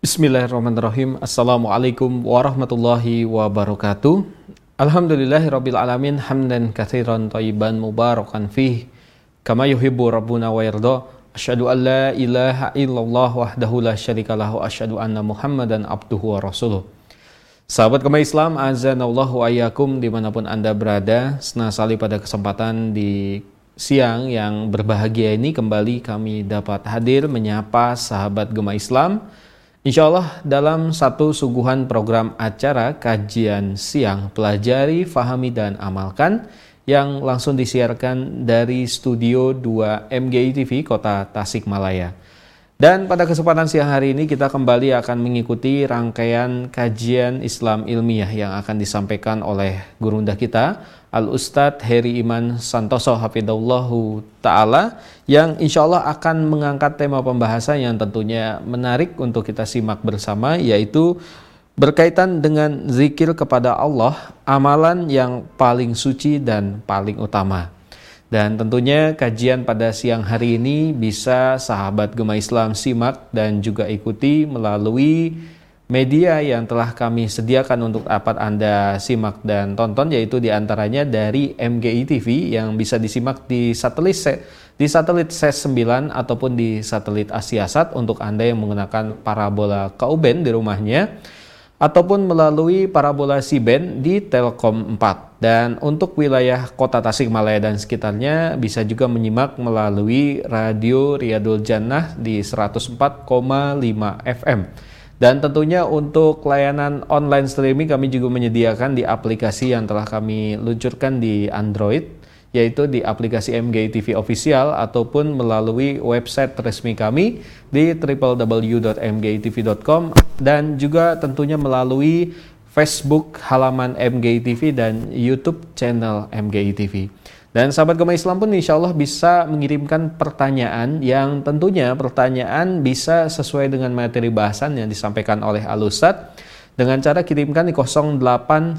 Bismillahirrahmanirrahim. Assalamualaikum warahmatullahi wabarakatuh. Alhamdulillahirabbil alamin hamdan katsiran thayyiban mubarakan fih kama yuhibbu rabbuna wa yarda. Asyhadu an la ilaha illallah wahdahu la syarikalah wa anna Muhammadan abduhu wa rasuluh. Sahabat kema Islam, azanallahu ayyakum di mana pun Anda berada, senasali pada kesempatan di siang yang berbahagia ini kembali kami dapat hadir menyapa sahabat Gema Islam Insya Allah dalam satu suguhan program acara kajian siang pelajari, fahami, dan amalkan yang langsung disiarkan dari studio 2 MGI TV Kota Tasikmalaya. Dan pada kesempatan siang hari ini kita kembali akan mengikuti rangkaian kajian Islam ilmiah yang akan disampaikan oleh gurunda kita Al-Ustadz Heri Iman Santoso Hafidullahu Ta'ala yang insya Allah akan mengangkat tema pembahasan yang tentunya menarik untuk kita simak bersama yaitu berkaitan dengan zikir kepada Allah, amalan yang paling suci dan paling utama. Dan tentunya kajian pada siang hari ini bisa sahabat Gema Islam simak dan juga ikuti melalui media yang telah kami sediakan untuk dapat Anda simak dan tonton yaitu di antaranya dari MGI TV yang bisa disimak di satelit di satelit SES 9 ataupun di satelit Asiasat untuk Anda yang menggunakan parabola Kauben di rumahnya ataupun melalui parabola Siben di Telkom 4. Dan untuk wilayah kota Tasikmalaya dan sekitarnya bisa juga menyimak melalui radio Riyadul Jannah di 104,5 FM. Dan tentunya untuk layanan online streaming kami juga menyediakan di aplikasi yang telah kami luncurkan di Android yaitu di aplikasi MGI TV Official ataupun melalui website resmi kami di www.mgitv.com dan juga tentunya melalui Facebook halaman MGI TV dan YouTube channel MGI TV. Dan sahabat Gema Islam pun insya Allah bisa mengirimkan pertanyaan yang tentunya pertanyaan bisa sesuai dengan materi bahasan yang disampaikan oleh Alusat dengan cara kirimkan di 0811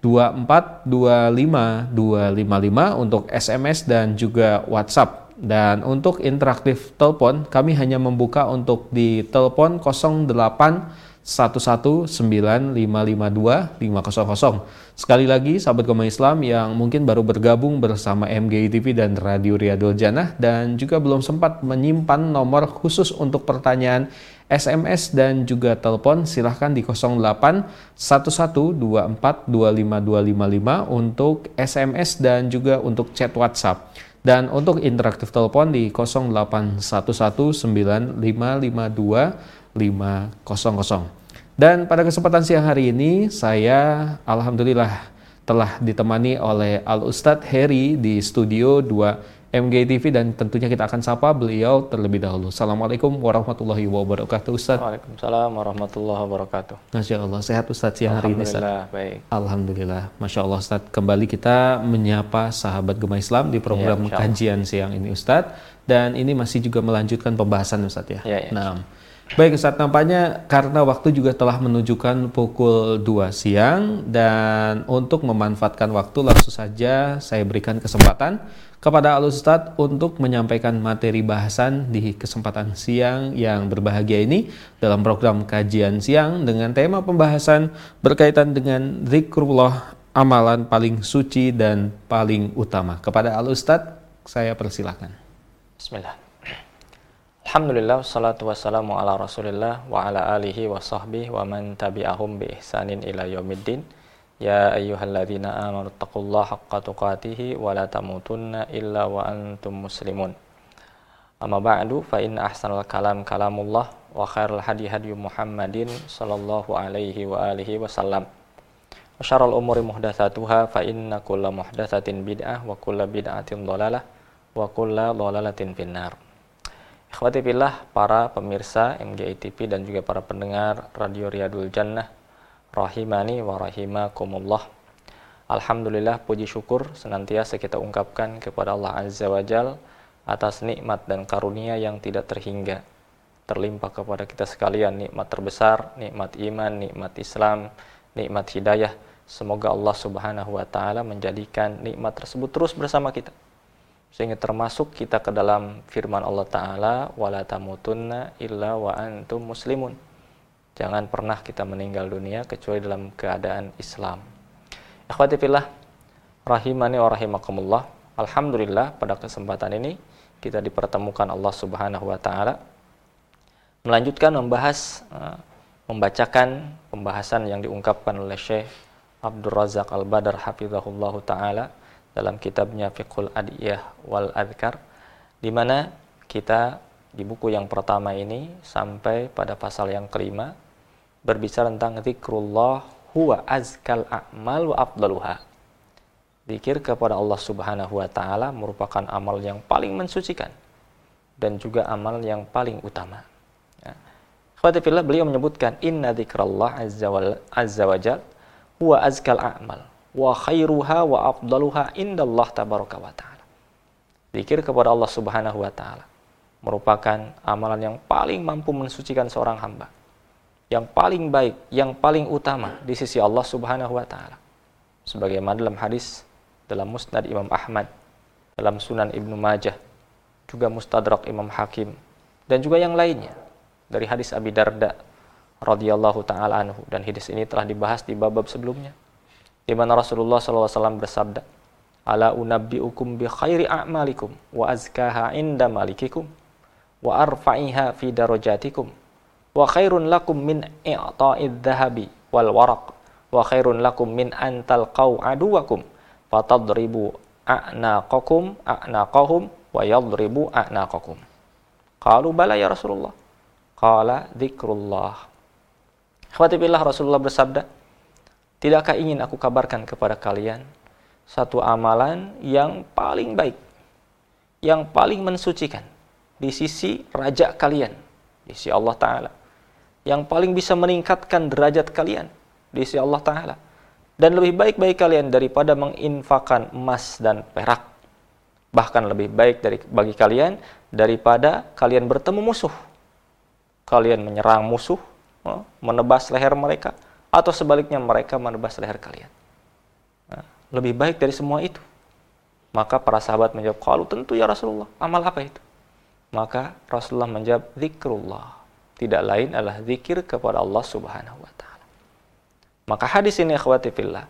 2525255 untuk SMS dan juga WhatsApp. Dan untuk interaktif telepon, kami hanya membuka untuk di telepon 08 119552500. Sekali lagi sahabat Gema Islam yang mungkin baru bergabung bersama MGI TV dan Radio Riyadul Jannah dan juga belum sempat menyimpan nomor khusus untuk pertanyaan SMS dan juga telepon silahkan di 08 untuk SMS dan juga untuk chat WhatsApp. Dan untuk interaktif telepon di 08119552 500. Dan pada kesempatan siang hari ini saya alhamdulillah telah ditemani oleh Al Ustadz Heri di studio 2 MG TV dan tentunya kita akan sapa beliau terlebih dahulu. Assalamualaikum warahmatullahi wabarakatuh Ustadz. Waalaikumsalam warahmatullahi wabarakatuh. Masya Allah, sehat Ustadz siang hari ini Alhamdulillah, baik. Alhamdulillah, Masya Allah Ustadz. Kembali kita menyapa sahabat Gema Islam di program ya, kajian siang ini Ustadz. Dan ini masih juga melanjutkan pembahasan Ustadz ya. ya, ya. Nah, Baik Ustaz, nampaknya karena waktu juga telah menunjukkan pukul 2 siang dan untuk memanfaatkan waktu langsung saja saya berikan kesempatan kepada Al Ustaz untuk menyampaikan materi bahasan di kesempatan siang yang berbahagia ini dalam program kajian siang dengan tema pembahasan berkaitan dengan zikrullah amalan paling suci dan paling utama. Kepada Al Ustaz saya persilakan. Bismillah. Alhamdulillah, salatu wassalamu ala rasulillah wa ala alihi wa sahbihi wa man tabi'ahum bi ihsanin ila yaumiddin Haqqa tuqatihi wa la tamutunna illa wa antum muslimun. Amma ba'du fa inna ahsanal kalam kalamullah wa khairal hadi hadi Muhammadin sallallahu alaihi wa alihi wasallam. Wa syarrul umuri muhdatsatuha fa inna kulla muhdatsatin bid'ah wa kulla bid'atin dhalalah wa kulla dhalalatin finnar. Ikhwati billah para pemirsa MGI TV dan juga para pendengar Radio Riyadul Jannah rahimani wa rahimakumullah. Alhamdulillah puji syukur senantiasa kita ungkapkan kepada Allah Azza wa Jal atas nikmat dan karunia yang tidak terhingga terlimpah kepada kita sekalian nikmat terbesar, nikmat iman, nikmat Islam, nikmat hidayah. Semoga Allah Subhanahu wa taala menjadikan nikmat tersebut terus bersama kita sehingga termasuk kita ke dalam firman Allah taala wala tamutunna illa wa antum muslimun jangan pernah kita meninggal dunia kecuali dalam keadaan Islam. Ikhwati fillah rahimani wa rahimakumullah. Alhamdulillah pada kesempatan ini kita dipertemukan Allah Subhanahu wa taala. Melanjutkan membahas uh, membacakan pembahasan yang diungkapkan oleh Syekh Abdul Razak Al-Badar hafizahullah taala dalam kitabnya Fiqhul Adiyah wal Adhkar di mana kita di buku yang pertama ini sampai pada pasal yang kelima berbicara tentang zikrullah huwa azkal a'mal wa afdaluha. Zikir kepada Allah Subhanahu wa taala merupakan amal yang paling mensucikan dan juga amal yang paling utama. Ya. Beliau menyebutkan inna wa, azza wa jal huwa azkal a'mal wa khairuha wa afdaluha indallah tabaraka wa ta'ala. Zikir kepada Allah Subhanahu wa taala merupakan amalan yang paling mampu mensucikan seorang hamba. Yang paling baik, yang paling utama di sisi Allah Subhanahu wa taala. Sebagaimana dalam hadis dalam Musnad Imam Ahmad, dalam Sunan Ibnu Majah, juga Mustadrak Imam Hakim dan juga yang lainnya. Dari hadis Abi Darda radhiyallahu taala anhu. Dan hadis ini telah dibahas di bab-bab sebelumnya. Di mana Rasulullah SAW bersabda, Ala unabbi'ukum bi khairi a'malikum wa azkaha inda malikikum wa arfa'iha fi darajatikum wa khairun lakum min i'ta'id dhahabi wal waraq. Wa khairun lakum min an talqaw aduwakum. Fatadribu a'naqakum a'naqahum wa yadribu a'naqakum. Qalu bala ya Rasulullah. Qala dzikrullah. Khawatibillah Rasulullah bersabda Tidakkah ingin aku kabarkan kepada kalian satu amalan yang paling baik, yang paling mensucikan di sisi raja kalian, di sisi Allah Ta'ala, yang paling bisa meningkatkan derajat kalian di sisi Allah Ta'ala, dan lebih baik bagi kalian daripada menginfakan emas dan perak. Bahkan lebih baik dari bagi kalian daripada kalian bertemu musuh. Kalian menyerang musuh, oh, menebas leher mereka, atau sebaliknya mereka menebas leher kalian. Nah, lebih baik dari semua itu. Maka para sahabat menjawab, kalau tentu ya Rasulullah, amal apa itu? Maka Rasulullah menjawab, zikrullah. Tidak lain adalah zikir kepada Allah subhanahu wa ta'ala. Maka hadis ini akhwati fillah,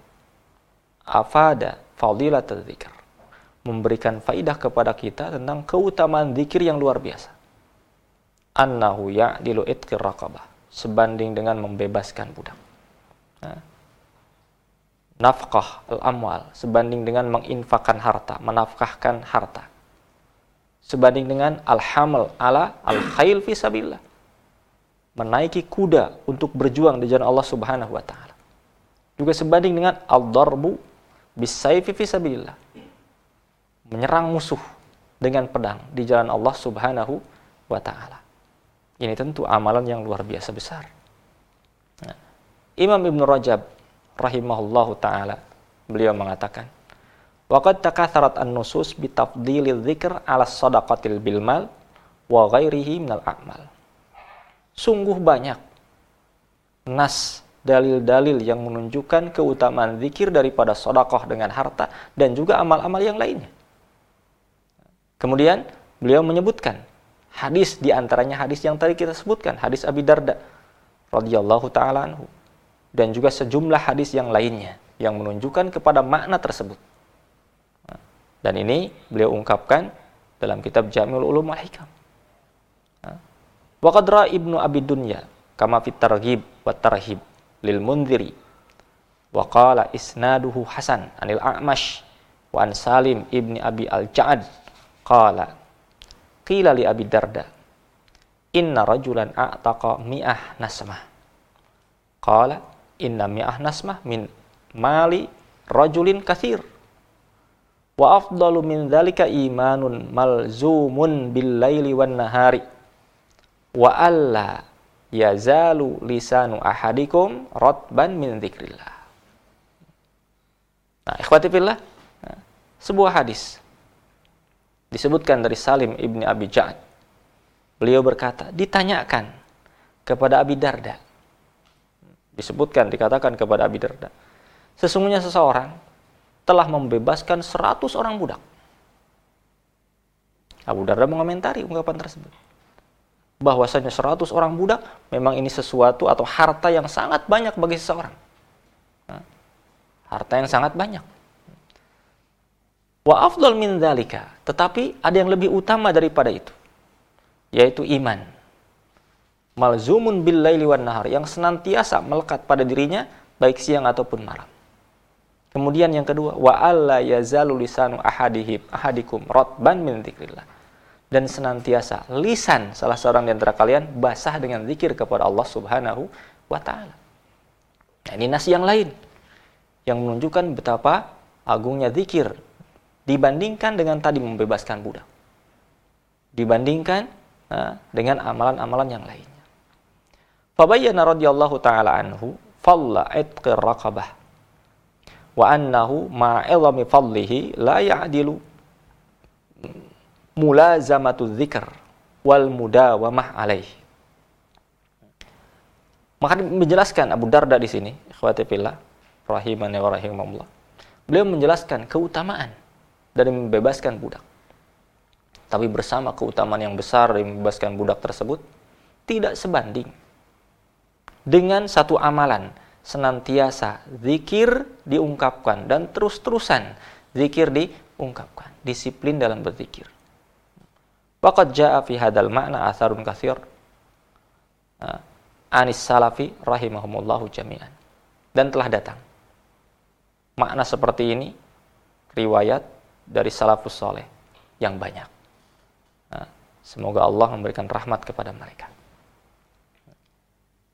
afada fadilat zikr. Memberikan faidah kepada kita tentang keutamaan zikir yang luar biasa. Annahu ya'dilu itqir raqabah. Sebanding dengan membebaskan budak nafkah al-amwal sebanding dengan menginfakkan harta, menafkahkan harta. Sebanding dengan al-hamal ala al-khail fi sabilillah. Menaiki kuda untuk berjuang di jalan Allah Subhanahu wa taala. Juga sebanding dengan al-darbu bisayfi fi sabilillah. Menyerang musuh dengan pedang di jalan Allah Subhanahu wa taala. Ini tentu amalan yang luar biasa besar. Nah, Imam Ibn Rajab rahimahullahu taala beliau mengatakan Waqad takatharat an-nusus bi tafdilil dzikr 'ala sadaqatil bil mal wa ghairihi minal a'mal. Sungguh banyak nas dalil-dalil yang menunjukkan keutamaan zikir daripada sodakoh dengan harta dan juga amal-amal yang lainnya. Kemudian beliau menyebutkan hadis di antaranya hadis yang tadi kita sebutkan, hadis Abi Darda radhiyallahu taala anhu dan juga sejumlah hadis yang lainnya yang menunjukkan kepada makna tersebut. Dan ini beliau ungkapkan dalam kitab Jami'ul Ulum wal Hikam. Wa Ibnu Abi Dunya kama fit targhib wa tarhib lil Mundhiri wa qala isnaduhu hasan anil A'mash wa an Salim ibni Abi Al-Ja'ad qala qila li Abi Darda inna rajulan a'taqa mi'ah nasmah. Qala inna mi'ah nasmah min mali rajulin kathir wa afdalu min dhalika imanun malzumun bil laili wan nahari wa alla yazalu lisanu ahadikum rotban min dzikrillah. Nah ikhwati fillah nah, sebuah hadis disebutkan dari Salim ibni Abi Ja'ad beliau berkata ditanyakan kepada Abi Darda. Disebutkan dikatakan kepada Abi Darda sesungguhnya seseorang telah membebaskan 100 orang budak. Abu Darda mengomentari ungkapan tersebut. Bahwasanya 100 orang budak memang ini sesuatu atau harta yang sangat banyak bagi seseorang. Harta yang sangat banyak. Wa afdal min dzalika, tetapi ada yang lebih utama daripada itu, yaitu iman. Malzumun bil laili wan nahar yang senantiasa melekat pada dirinya baik siang ataupun malam. Kemudian yang kedua, wa alla yazalu lisanu ahadihim ahadikum rotban min dzikrillah. Dan senantiasa lisan salah seorang di antara kalian basah dengan zikir kepada Allah Subhanahu wa taala. Nah, ini nasi yang lain yang menunjukkan betapa agungnya zikir dibandingkan dengan tadi membebaskan budak. Dibandingkan uh, dengan amalan-amalan yang lainnya. Fabayyana radhiyallahu taala anhu falla itqir raqabah wa annahu ma'ilami fadlihi la ya'dilu mulazamatu dzikr wal mudawamah alaih. Maka menjelaskan Abu Darda di sini, ikhwati fillah, rahimani wa rahimahullah. Beliau menjelaskan keutamaan dari membebaskan budak. Tapi bersama keutamaan yang besar dari membebaskan budak tersebut tidak sebanding dengan satu amalan senantiasa zikir diungkapkan dan terus-terusan zikir diungkapkan, disiplin dalam berzikir. Waqad jaa fi hadal ma'na atharun katsir. Anis salafi rahimahumullahu jami'an. Dan telah datang makna seperti ini riwayat dari salafus soleh yang banyak. Nah, semoga Allah memberikan rahmat kepada mereka.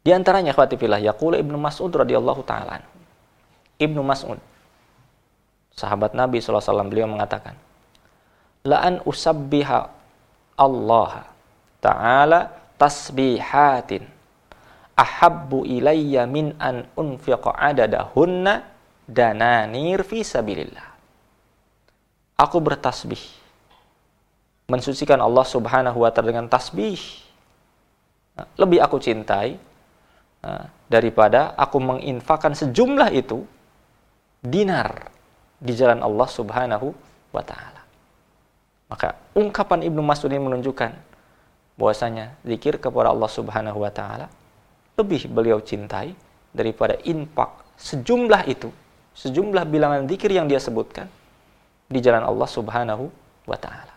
Di antaranya khawati fillah yaqul Ibnu Mas'ud radhiyallahu taala Ibnu Mas'ud sahabat Nabi SAW beliau mengatakan la'an usabbiha Allah ta'ala tasbihatin. Ahabbu ilayya min an unfiqa adadahunna dananir fi sabilillah. Aku bertasbih. Mensucikan Allah Subhanahu wa taala dengan tasbih. Lebih aku cintai daripada aku menginfakkan sejumlah itu dinar di jalan Allah Subhanahu wa taala. Maka ungkapan Ibnu Mas'ud ini menunjukkan bahwasanya zikir kepada Allah Subhanahu wa taala lebih beliau cintai daripada infak sejumlah itu, sejumlah bilangan zikir yang dia sebutkan di jalan Allah Subhanahu wa taala.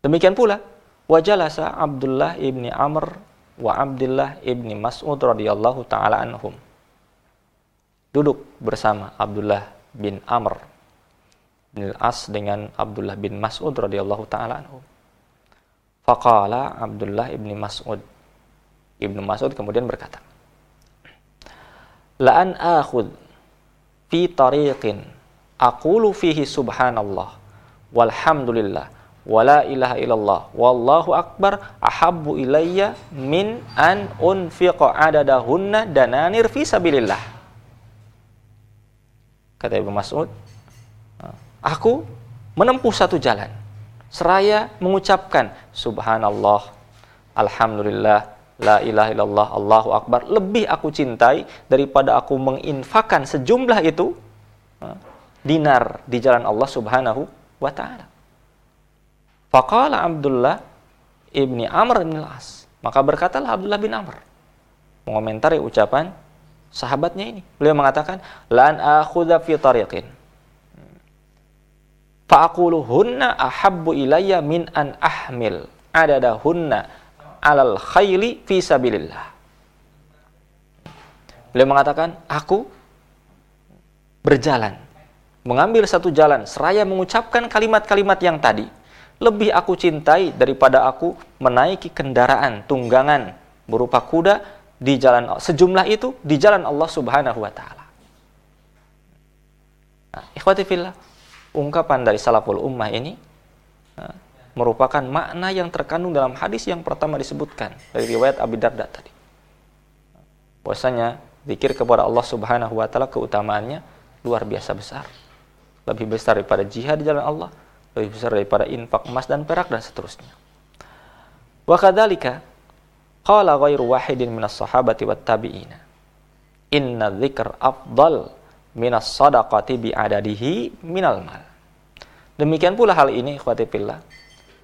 Demikian pula wajalasa Abdullah ibni Amr wa Abdullah ibni Mas'ud radhiyallahu taala anhum. Duduk bersama Abdullah bin Amr bin As dengan Abdullah bin Mas'ud radhiyallahu taala anhum. Faqala Abdullah ibni Mas'ud. Ibnu Mas'ud kemudian berkata, "La'an akhud fi tariqin aqulu fihi subhanallah walhamdulillah wala ilaha illallah wallahu akbar ahabbu ilayya min an unfiqa adadahunna dananir fi sabilillah kata Ibnu Mas'ud aku menempuh satu jalan seraya mengucapkan subhanallah alhamdulillah la ilaha illallah Allahu akbar lebih aku cintai daripada aku menginfakkan sejumlah itu dinar di jalan Allah Subhanahu wa taala Faqala Abdullah ibni Amr bin As. Maka berkatalah Abdullah bin Amr. Mengomentari ucapan sahabatnya ini. Beliau mengatakan, La'an akhudha fi tariqin. Fa'akuluhunna ahabbu ilayya min an ahmil adadahunna alal khayli fi sabilillah. Beliau mengatakan, aku berjalan, mengambil satu jalan, seraya mengucapkan kalimat-kalimat yang tadi, lebih aku cintai daripada aku menaiki kendaraan tunggangan berupa kuda di jalan sejumlah itu di jalan Allah Subhanahu wa taala. Nah, ikhwati fillah, ungkapan dari salaful ummah ini nah, merupakan makna yang terkandung dalam hadis yang pertama disebutkan dari riwayat Abi Darda tadi. Bahwasanya zikir kepada Allah Subhanahu wa taala keutamaannya luar biasa besar. Lebih besar daripada jihad di jalan Allah, lebih besar daripada infak emas dan perak dan seterusnya. Wa kadzalika qala ghairu wahidin minas sahabati wat tabi'ina. Inna dzikr afdal minas sadaqati bi adadihi minal mal. Demikian pula hal ini ikhwati fillah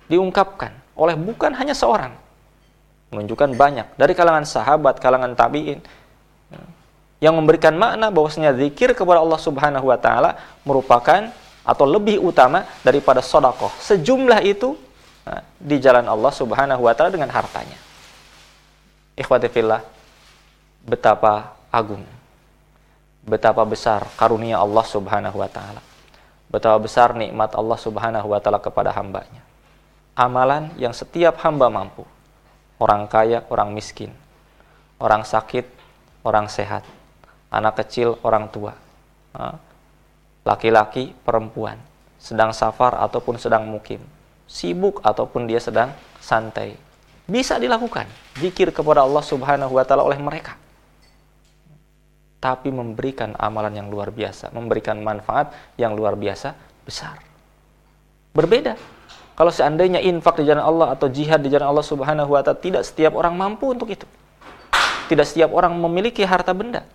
diungkapkan oleh bukan hanya seorang menunjukkan banyak dari kalangan sahabat, kalangan tabi'in yang memberikan makna bahwasanya zikir kepada Allah Subhanahu wa taala merupakan atau lebih utama daripada sodakoh. Sejumlah itu nah, di jalan Allah Subhanahu wa taala dengan hartanya. Ikhwati fillah, betapa agung, betapa besar karunia Allah Subhanahu wa taala. Betapa besar nikmat Allah Subhanahu wa taala kepada hambanya. Amalan yang setiap hamba mampu. Orang kaya, orang miskin. Orang sakit, orang sehat. Anak kecil, orang tua. Laki-laki, perempuan. Sedang safar ataupun sedang mukim. Sibuk ataupun dia sedang santai bisa dilakukan zikir kepada Allah Subhanahu wa taala oleh mereka. Tapi memberikan amalan yang luar biasa, memberikan manfaat yang luar biasa besar. Berbeda kalau seandainya infak di jalan Allah atau jihad di jalan Allah Subhanahu wa taala tidak setiap orang mampu untuk itu. Tidak setiap orang memiliki harta benda.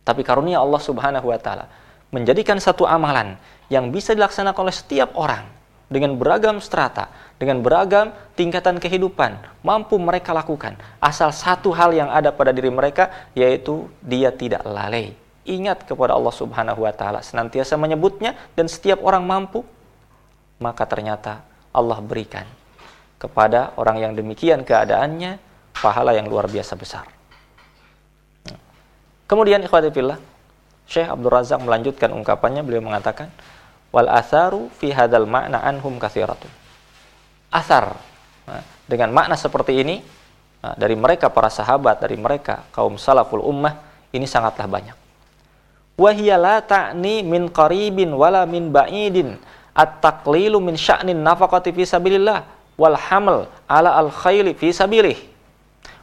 Tapi karunia Allah Subhanahu wa taala menjadikan satu amalan yang bisa dilaksanakan oleh setiap orang dengan beragam strata, dengan beragam tingkatan kehidupan, mampu mereka lakukan. Asal satu hal yang ada pada diri mereka, yaitu dia tidak lalai. Ingat kepada Allah Subhanahu wa Ta'ala, senantiasa menyebutnya, dan setiap orang mampu, maka ternyata Allah berikan kepada orang yang demikian keadaannya pahala yang luar biasa besar. Kemudian ikhwatifillah, Syekh Abdul Razak melanjutkan ungkapannya, beliau mengatakan, wal atharu fi hadal makna anhum kathiratun. Asar nah, dengan makna seperti ini nah, dari mereka para sahabat, dari mereka kaum salaful ummah ini sangatlah banyak. Wahia la ta'ni min qaribin wala min ba'idin at-taqlilu min sya'nin nafaqati fi sabilillah wal ala al khayli fi sabilih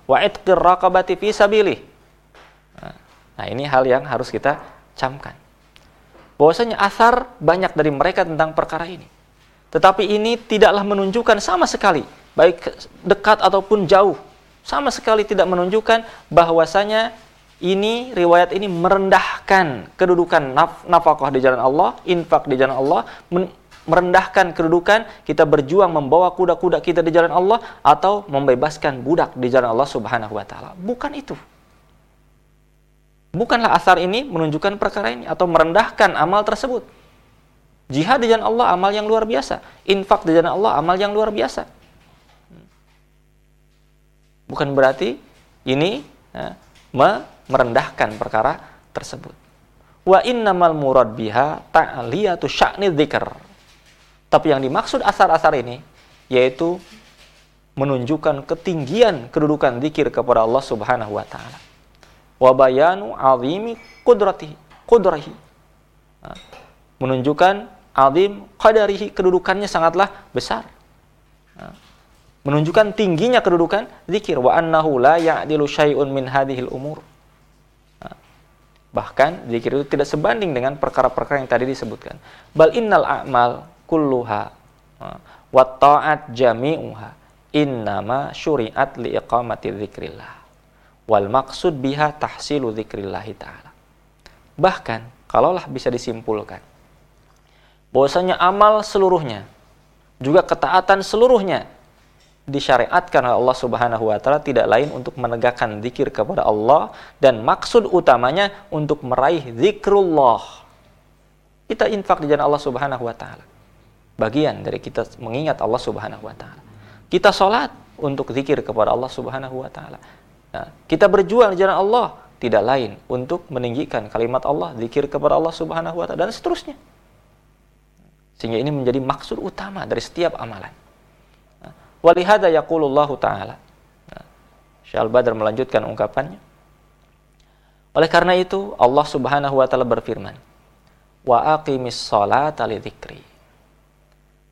wa itqir raqabati fi sabilih. Nah, ini hal yang harus kita camkan bahwasanya asar banyak dari mereka tentang perkara ini. Tetapi ini tidaklah menunjukkan sama sekali, baik dekat ataupun jauh, sama sekali tidak menunjukkan bahwasanya ini riwayat ini merendahkan kedudukan naf nafkah di jalan Allah, infak di jalan Allah, merendahkan kedudukan kita berjuang membawa kuda-kuda kita di jalan Allah atau membebaskan budak di jalan Allah Subhanahu wa taala. Bukan itu. Bukanlah asar ini menunjukkan perkara ini atau merendahkan amal tersebut. Jihad di jalan Allah amal yang luar biasa. Infak di jalan Allah amal yang luar biasa. Bukan berarti ini ya, merendahkan perkara tersebut. Wa innamal murad biha ta'liyatu sya'ni dzikr. Tapi yang dimaksud asar-asar ini yaitu menunjukkan ketinggian kedudukan zikir kepada Allah Subhanahu wa taala wa bayanu azimi kudratihi kudrahi menunjukkan azim qadarihi kedudukannya sangatlah besar. Menunjukkan tingginya kedudukan zikir wa annahu la ya'dilu syai'un min hadhil umur. Bahkan zikir itu tidak sebanding dengan perkara-perkara yang tadi disebutkan. Bal innal a'mal kulluha wa ta'at jami'uha innama syuri'at li iqamati dzikrillah wal maksud biha tahsilu dzikrillahi taala. Bahkan kalaulah bisa disimpulkan bahwasanya amal seluruhnya juga ketaatan seluruhnya disyariatkan oleh Allah Subhanahu wa taala tidak lain untuk menegakkan zikir kepada Allah dan maksud utamanya untuk meraih zikrullah. Kita infak di jalan Allah Subhanahu wa taala. Bagian dari kita mengingat Allah Subhanahu wa taala. Kita sholat untuk zikir kepada Allah Subhanahu wa taala. Nah, kita berjuang di jalan Allah tidak lain untuk meninggikan kalimat Allah, zikir kepada Allah Subhanahu wa taala dan seterusnya. Sehingga ini menjadi maksud utama dari setiap amalan. Nah, walihada yaqulullahu taala. Nah, Syal Badr melanjutkan ungkapannya. Oleh karena itu Allah Subhanahu wa taala berfirman, "Wa aqimis salata lidzikri."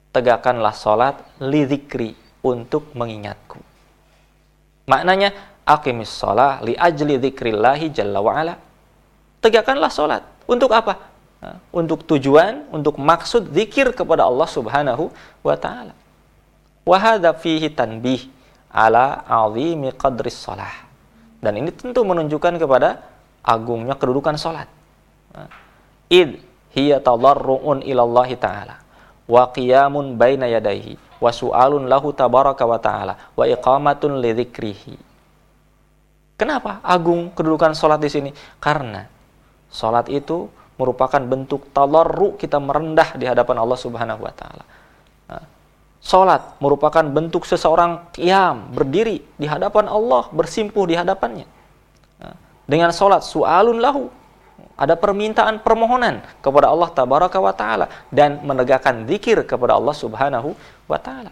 Tegakkanlah salat lidzikri untuk mengingatku. Maknanya aqimis sholah li ajli dzikrillahi jalla wa ala. Tegakkanlah sholat. Untuk apa? Untuk tujuan, untuk maksud zikir kepada Allah Subhanahu wa taala. Wa hadza fihi tanbih ala azimi qadris sholah. Dan ini tentu menunjukkan kepada agungnya kedudukan sholat. Id hiya tadarru'un ilallahi ta'ala wa qiyamun baina yadayhi wa su'alun lahu tabaraka wa ta'ala wa iqamatun li dzikrihi. Kenapa agung kedudukan salat di sini? Karena salat itu merupakan bentuk talarru kita merendah di hadapan Allah Subhanahu wa taala. Nah, salat merupakan bentuk seseorang qiyam, berdiri di hadapan Allah, bersimpuh di hadapannya. Nah, dengan salat su'alun lahu ada permintaan permohonan kepada Allah tabaraka wa taala dan menegakkan zikir kepada Allah Subhanahu wa taala.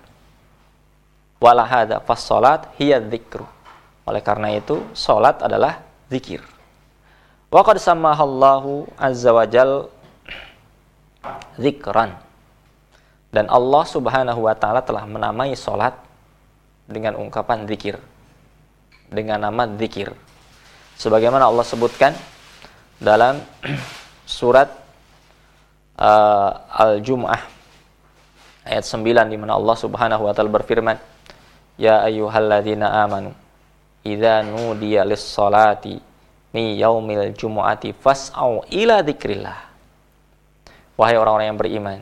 Wala hadza fas salat hiya dzikru. Oleh karena itu, salat adalah zikir. Wa qad samahallahu azza wa jal zikran. Dan Allah Subhanahu wa taala telah menamai salat dengan ungkapan zikir. Dengan nama zikir. Sebagaimana Allah sebutkan dalam surat uh, Al-Jum'ah ayat 9 di mana Allah Subhanahu wa taala berfirman, "Ya ayyuhalladzina amanu idza nudiya lis-salati mi yaumil jumu'ati fas'au ila dzikrillah." Wahai orang-orang yang beriman,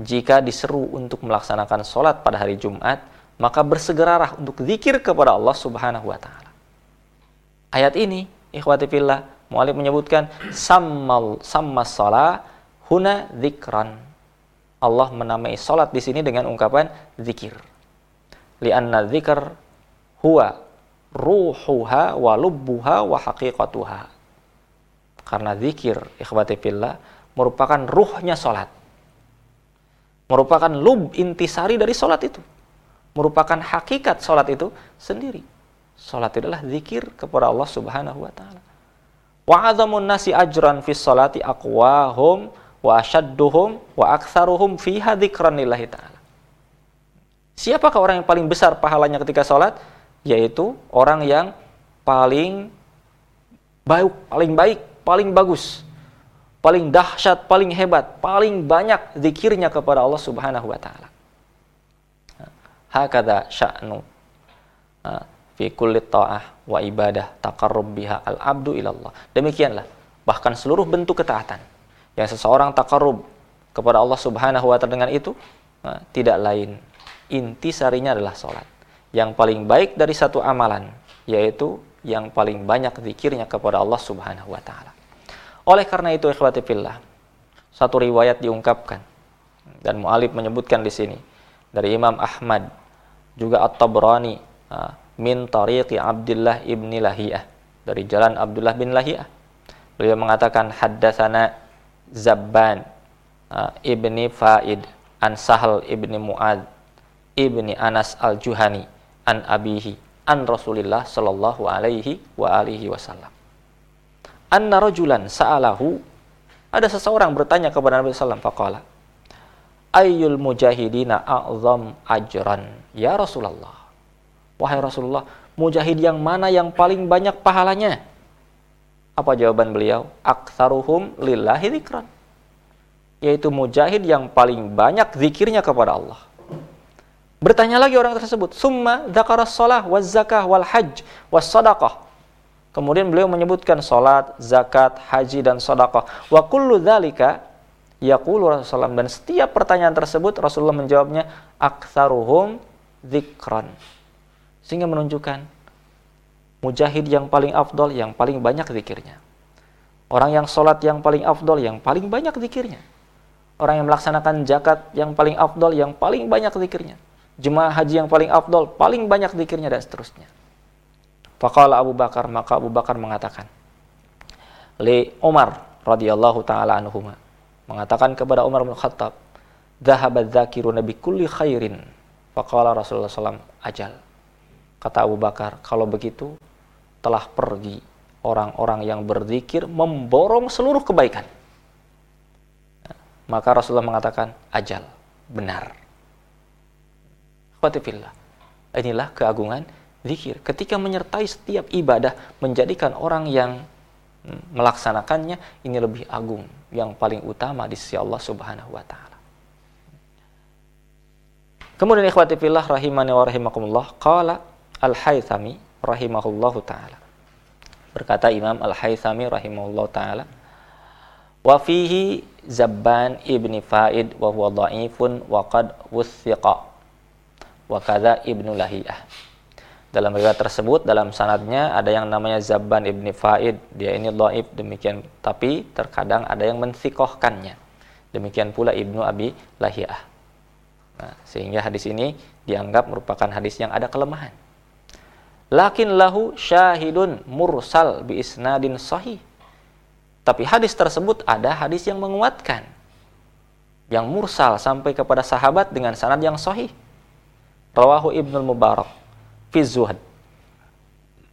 jika diseru untuk melaksanakan solat pada hari Jumat, maka bersegeralah untuk zikir kepada Allah Subhanahu wa taala. Ayat ini, ikhwati fillah, Mu'alif menyebutkan sammal salah huna dzikran. Allah menamai salat di sini dengan ungkapan zikir. Lianna dzikr huwa ruhuha wa lubbuha wa haqiqatuha. Karena zikir ikhwati fillah merupakan ruhnya salat. Merupakan lub intisari dari salat itu. Merupakan hakikat salat itu sendiri. Salat adalah zikir kepada Allah Subhanahu wa taala. Wa azamun nasi ajran fi salati aqwahum wa ashadduhum wa aktsaruhum fiha dzikran lillahi ta'ala. Siapakah orang yang paling besar pahalanya ketika salat? Yaitu orang yang paling baik, paling baik, paling bagus, paling dahsyat, paling hebat, paling banyak zikirnya kepada Allah Subhanahu wa taala. Hakada sya'nu fi kulli ta'ah wa ibadah taqarrub biha al abdu ilallah. Demikianlah bahkan seluruh bentuk ketaatan yang seseorang taqarrub kepada Allah Subhanahu wa taala dengan itu tidak lain inti sarinya adalah salat. Yang paling baik dari satu amalan yaitu yang paling banyak zikirnya kepada Allah Subhanahu wa taala. Oleh karena itu ikhwati fillah satu riwayat diungkapkan. Dan mualif menyebutkan di sini dari Imam Ahmad juga At-Tabrani nah, min tariqi Abdullah ibni Lahiyah dari jalan Abdullah bin Lahiyah. Beliau mengatakan haddatsana Zabban uh, ibni Faid an Sahal ibni Muad ibni Anas al-Juhani an abihi an Rasulillah sallallahu alaihi wa alihi wasallam anna rajulan sa'alahu ada seseorang bertanya kepada Nabi sallallahu faqala ayyul mujahidina a'zam ajran ya Rasulullah Wahai Rasulullah, mujahid yang mana yang paling banyak pahalanya? Apa jawaban beliau? Aktsaruhum lillahi dzikran. Yaitu mujahid yang paling banyak zikirnya kepada Allah. Bertanya lagi orang tersebut, summa dzakara shalah waz zakah wal hajj was sadaqah. Kemudian beliau menyebutkan salat, zakat, haji dan sedekah. Wa kullu dzalika yaqulu Rasulullah dan setiap pertanyaan tersebut Rasulullah menjawabnya aktsaruhum dzikran sehingga menunjukkan mujahid yang paling afdol, yang paling banyak zikirnya. Orang yang sholat yang paling afdol, yang paling banyak zikirnya. Orang yang melaksanakan zakat yang paling afdol, yang paling banyak zikirnya. Jemaah haji yang paling afdol, paling banyak zikirnya dan seterusnya. Faqala Abu Bakar, maka Abu Bakar mengatakan, Li Umar radhiyallahu taala anhuma mengatakan kepada Umar bin Khattab, "Dhahabat dzakiruna bi kulli khairin." Faqala Rasulullah SAW, "Ajal." Kata Abu Bakar, kalau begitu telah pergi orang-orang yang berzikir memborong seluruh kebaikan. Maka Rasulullah mengatakan, ajal, benar. Khawatifillah. Inilah keagungan zikir. Ketika menyertai setiap ibadah, menjadikan orang yang hmm, melaksanakannya, ini lebih agung. Yang paling utama di sisi Allah subhanahu wa ta'ala. Kemudian ikhwati fillah rahimani wa rahimakumullah. Qala Al-Haythami rahimahullahu taala. Berkata Imam Al-Haythami rahimahullahu taala, Wa fihi Zabban ibni Faid wa huwa dha'ifun wa qad wuthiqa. Wa kadza Ibnu Lahiyah. Dalam riwayat tersebut dalam sanadnya ada yang namanya Zabban ibni Faid. Dia ini dhaif demikian tapi terkadang ada yang mensikohkannya. Demikian pula Ibnu Abi Lahiyah. Nah, sehingga hadis ini dianggap merupakan hadis yang ada kelemahan. Lakin lahu syahidun mursal bi isnadin sahih tapi hadis tersebut ada hadis yang menguatkan. Yang mursal sampai kepada sahabat dengan sanad yang sahih. Rawahu Ibnu Mubarak fi Zuhad.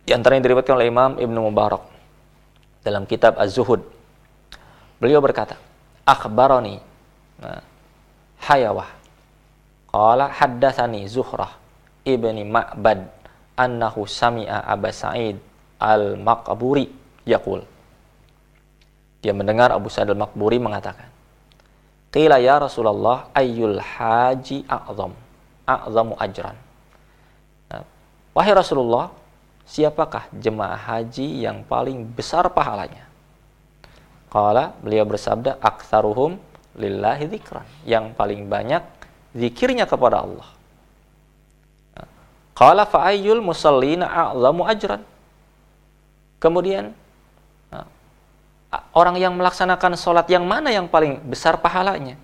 Di antara yang diriwayatkan oleh Imam Ibnu Mubarak dalam kitab Az-Zuhud. Beliau berkata, "Akhbarani nah, Hayawah qala haddatsani Zuhrah ibni Ma'bad annahu sami'a Aba Sa'id al-Maqburi yaqul" Dia mendengar Abu Sa'id al-Makburi mengatakan, Qila ya Rasulullah ayyul haji a'zam, a'zamu ajran. Nah, Wahai Rasulullah, siapakah jemaah haji yang paling besar pahalanya? Qala, beliau bersabda, aktsaruhum lillahi dzikran. Yang paling banyak zikirnya kepada Allah. Nah, Qala fa'ayyul musallina a'zamu ajran. Kemudian orang yang melaksanakan sholat yang mana yang paling besar pahalanya?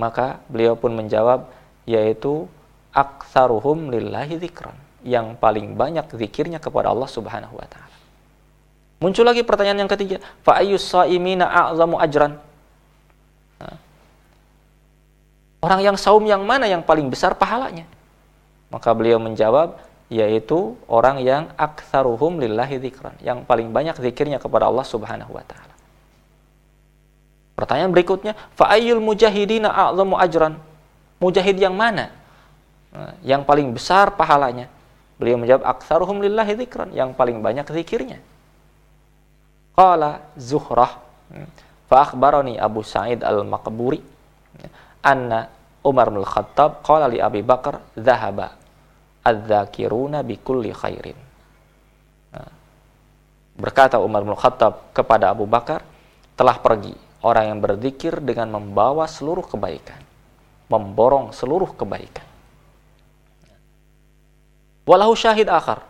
Maka beliau pun menjawab, yaitu aksaruhum lillahi zikran. Yang paling banyak zikirnya kepada Allah subhanahu wa ta'ala. Muncul lagi pertanyaan yang ketiga, fa'ayyus sa'imina a'zamu ajran. Orang yang saum yang mana yang paling besar pahalanya? Maka beliau menjawab, yaitu orang yang aktsaruhum lillahi dzikran, yang paling banyak zikirnya kepada Allah Subhanahu wa taala. Pertanyaan berikutnya, fa'ayyul mujahidina a'zamu ajran? Mujahid yang mana? Nah, yang paling besar pahalanya? Beliau menjawab, aktsaruhum lillahi dzikran, yang paling banyak zikirnya. Qala Zuhrah fa akhbarani Abu Sa'id al-Maqburi anna Umar bin Khattab qala li Abi Bakar dhahaba adzakiruna bikulli khairin. Nah, berkata Umar bin Khattab kepada Abu Bakar, telah pergi orang yang berzikir dengan membawa seluruh kebaikan, memborong seluruh kebaikan. Walau syahid akar,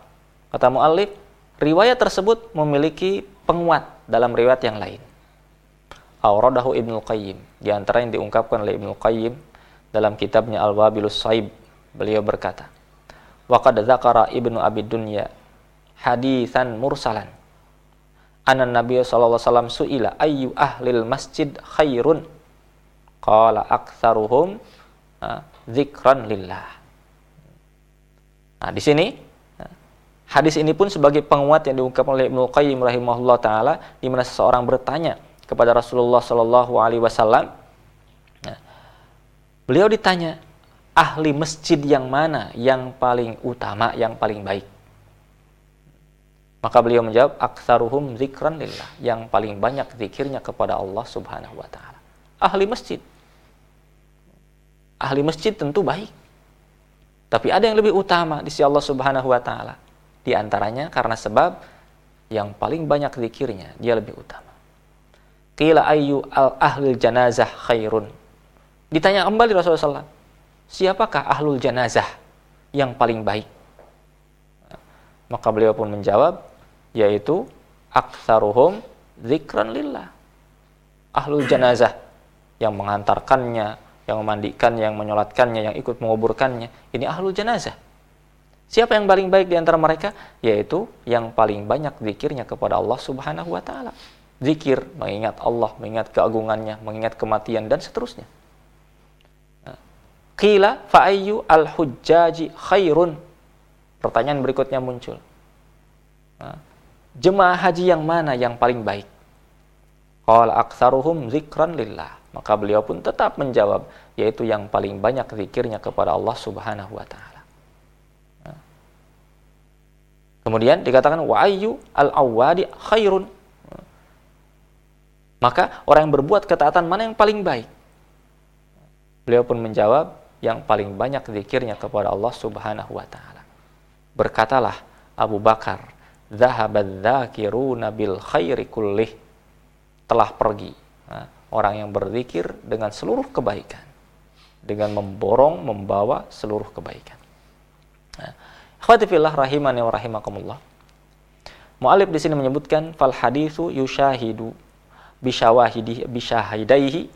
kata muallif, riwayat tersebut memiliki penguat dalam riwayat yang lain. Auradahu Ibnu Qayyim, di antara yang diungkapkan oleh Ibnu Qayyim dalam kitabnya Al-Wabilus Saib, beliau berkata, Waqad dzakara Ibnu Abi Dunya hadisan mursalan. Anna Nabi wasallam suila ayyu ahlil masjid khairun. Qala aktsaruhum dzikran lillah. Nah, di sini hadis ini pun sebagai penguat yang diungkapkan oleh Ibnu Qayyim rahimahullah taala di mana seseorang bertanya kepada Rasulullah sallallahu alaihi wasallam. Nah, beliau ditanya, ahli masjid yang mana yang paling utama, yang paling baik? Maka beliau menjawab, aksaruhum zikran lillah, yang paling banyak zikirnya kepada Allah subhanahu wa ta'ala. Ahli masjid. Ahli masjid tentu baik. Tapi ada yang lebih utama di sisi Allah subhanahu wa ta'ala. Di antaranya karena sebab yang paling banyak zikirnya, dia lebih utama. Qila ayyu al ahlil janazah khairun. Ditanya kembali Rasulullah SAW siapakah ahlul janazah yang paling baik? Maka beliau pun menjawab, yaitu aksaruhum zikran lillah. Ahlul janazah yang mengantarkannya, yang memandikannya, yang menyolatkannya, yang ikut menguburkannya. Ini ahlul janazah. Siapa yang paling baik di antara mereka? Yaitu yang paling banyak zikirnya kepada Allah subhanahu wa ta'ala. Zikir, mengingat Allah, mengingat keagungannya, mengingat kematian, dan seterusnya. Qila fa'ayyu al-hujjaji khairun. Pertanyaan berikutnya muncul. Jemaah haji yang mana yang paling baik? Qala aktsaruhum zikran lillah. Maka beliau pun tetap menjawab, yaitu yang paling banyak zikirnya kepada Allah Subhanahu wa taala. Kemudian dikatakan wa ayyu al-awwadi khairun. Maka orang yang berbuat ketaatan mana yang paling baik? Beliau pun menjawab, yang paling banyak zikirnya kepada Allah Subhanahu wa taala. Berkatalah Abu Bakar, "Dzahabadz dzakiruna bil khairi kullih." Telah pergi Nah, orang yang berzikir dengan seluruh kebaikan. Dengan memborong, membawa seluruh kebaikan. Nah, Khwatifillah rahimani wa rahimakumullah. Mu'alif di sini menyebutkan fal hadithu yushahidu bisyawahidi bisyahidaihi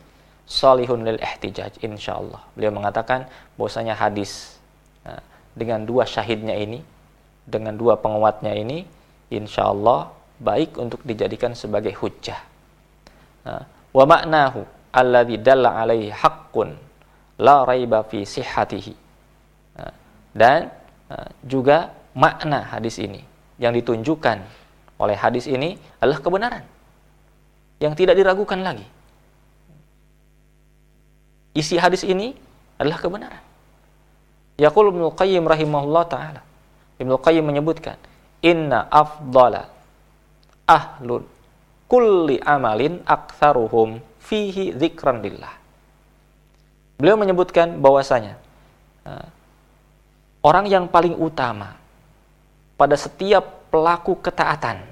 salihun lil ihtijaj insyaallah. Beliau mengatakan bahwasanya hadis nah, dengan dua syahidnya ini dengan dua penguatnya ini insyaallah baik untuk dijadikan sebagai hujjah. Nah, wa maknahu alladhi dalla alaihi haqqun la raiba fi sihhatihi. Nah, dan nah, juga makna hadis ini yang ditunjukkan oleh hadis ini adalah kebenaran yang tidak diragukan lagi. Isi hadis ini adalah kebenaran. Yaqul Ibnu Qayyim rahimahullah taala. Ibnu Qayyim menyebutkan, "Inna afdala ahlul kulli amalin aktsaruhum fihi dzikran lillah." Beliau menyebutkan bahwasanya uh, orang yang paling utama pada setiap pelaku ketaatan,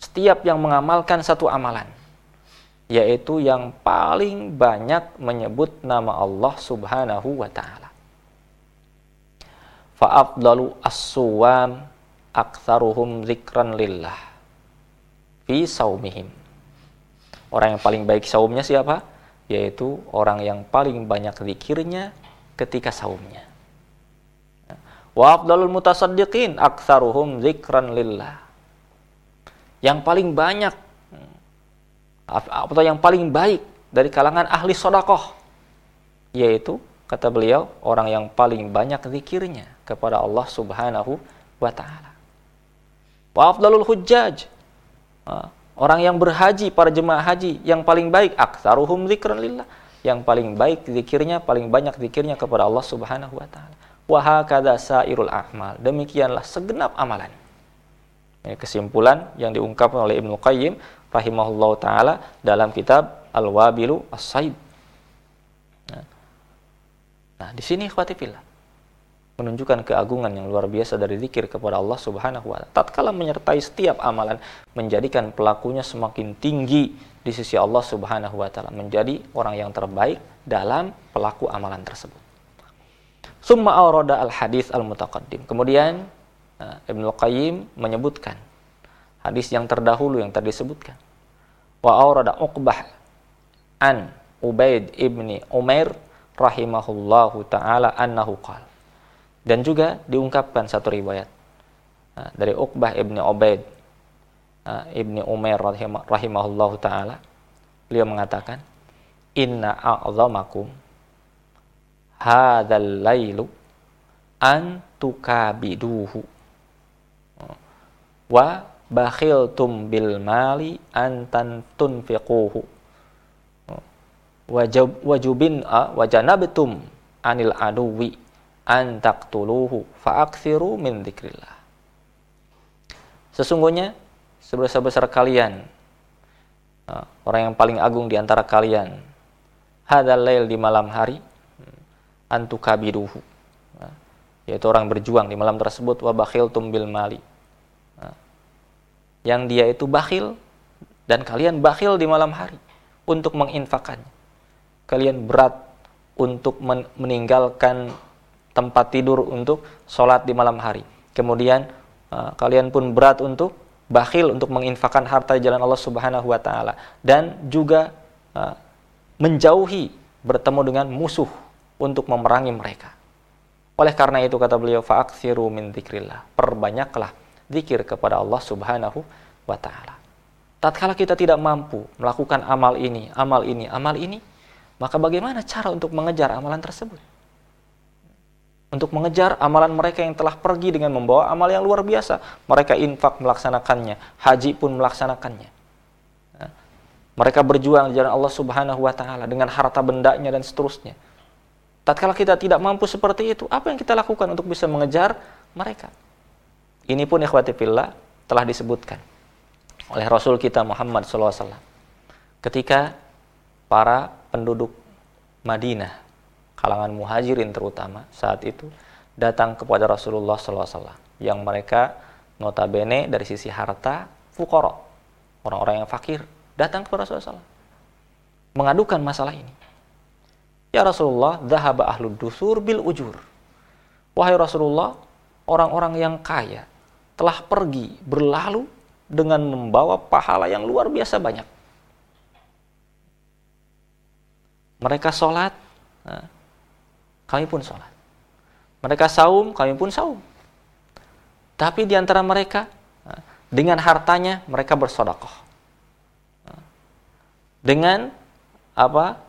setiap yang mengamalkan satu amalan, yaitu yang paling banyak menyebut nama Allah Subhanahu wa taala. Fa'afdalu as-suwam aktsaruhum zikran lillah fi saumihim. Orang yang paling baik saumnya siapa? Yaitu orang yang paling banyak zikirnya ketika saumnya. Wa afdalul mutasaddiqin aktsaruhum dzikran lillah. Yang paling banyak atau yang paling baik dari kalangan ahli sodakoh yaitu kata beliau orang yang paling banyak zikirnya kepada Allah Subhanahu wa taala. Wa afdalul hujjaj orang yang berhaji para jemaah haji yang paling baik aktsaruhum dzikran yang paling baik zikirnya paling banyak zikirnya kepada Allah Subhanahu wa taala wahakada sairul a'mal. Demikianlah segenap amalan. Ini kesimpulan yang diungkapkan oleh Ibnu Qayyim rahimahullah taala dalam kitab Al-Wabilu As-Saib. Nah, nah di sini fillah menunjukkan keagungan yang luar biasa dari zikir kepada Allah Subhanahu wa taala. Tatkala menyertai setiap amalan menjadikan pelakunya semakin tinggi di sisi Allah Subhanahu wa taala, menjadi orang yang terbaik dalam pelaku amalan tersebut. Summa awrada al-hadis al-mutaqaddim. Kemudian uh, Ibnu Qayyim menyebutkan hadis yang terdahulu yang tadi disebutkan. Wa awrada Uqbah an Ubaid ibni Umair rahimahullahu taala annahu qala. Dan juga diungkapkan satu riwayat. Uh, dari Uqbah ibni Ubaid uh, ibni Umair rahimahullahu taala. Beliau mengatakan, "Inna a'zamakum hadzal lailu an tukabiduhu. Wa bakhiltum bil mali an tunfiquhu wajubin wajanabtum anil aduwi an taqtuluhu fa'aksiru min dzikrillah. Sesungguhnya sebesar-besar kalian orang yang paling agung di antara kalian hadzal lail di malam hari antukabiruhu nah, yaitu orang berjuang di malam tersebut wa bakhil tumbil mali nah, yang dia itu bakhil dan kalian bakhil di malam hari untuk menginfakannya. Kalian berat untuk meninggalkan tempat tidur untuk sholat di malam hari kemudian uh, kalian pun berat untuk bakhil untuk menginfakkan harta di jalan Allah Subhanahu wa taala dan juga uh, menjauhi bertemu dengan musuh untuk memerangi mereka. Oleh karena itu kata beliau fa'aksiru min dzikrillah. Perbanyaklah zikir kepada Allah Subhanahu wa taala. Tatkala kita tidak mampu melakukan amal ini, amal ini, amal ini, maka bagaimana cara untuk mengejar amalan tersebut? Untuk mengejar amalan mereka yang telah pergi dengan membawa amal yang luar biasa. Mereka infak melaksanakannya, haji pun melaksanakannya. Mereka berjuang di jalan Allah Subhanahu wa taala dengan harta bendanya dan seterusnya Tatkala kita tidak mampu seperti itu, apa yang kita lakukan untuk bisa mengejar mereka? Ini pun ikhwati fillah telah disebutkan oleh Rasul kita Muhammad SAW. Ketika para penduduk Madinah, kalangan muhajirin terutama saat itu, datang kepada Rasulullah SAW. Yang mereka notabene dari sisi harta, fukoro, orang-orang yang fakir, datang kepada Rasulullah SAW mengadukan masalah ini. Ya Rasulullah, dhahaba ahlud dusur bil ujur. Wahai Rasulullah, orang-orang yang kaya telah pergi berlalu dengan membawa pahala yang luar biasa banyak. Mereka sholat, nah, kami pun sholat. Mereka saum, kami pun saum. Tapi di antara mereka, nah, dengan hartanya mereka bersodakoh. Nah, dengan apa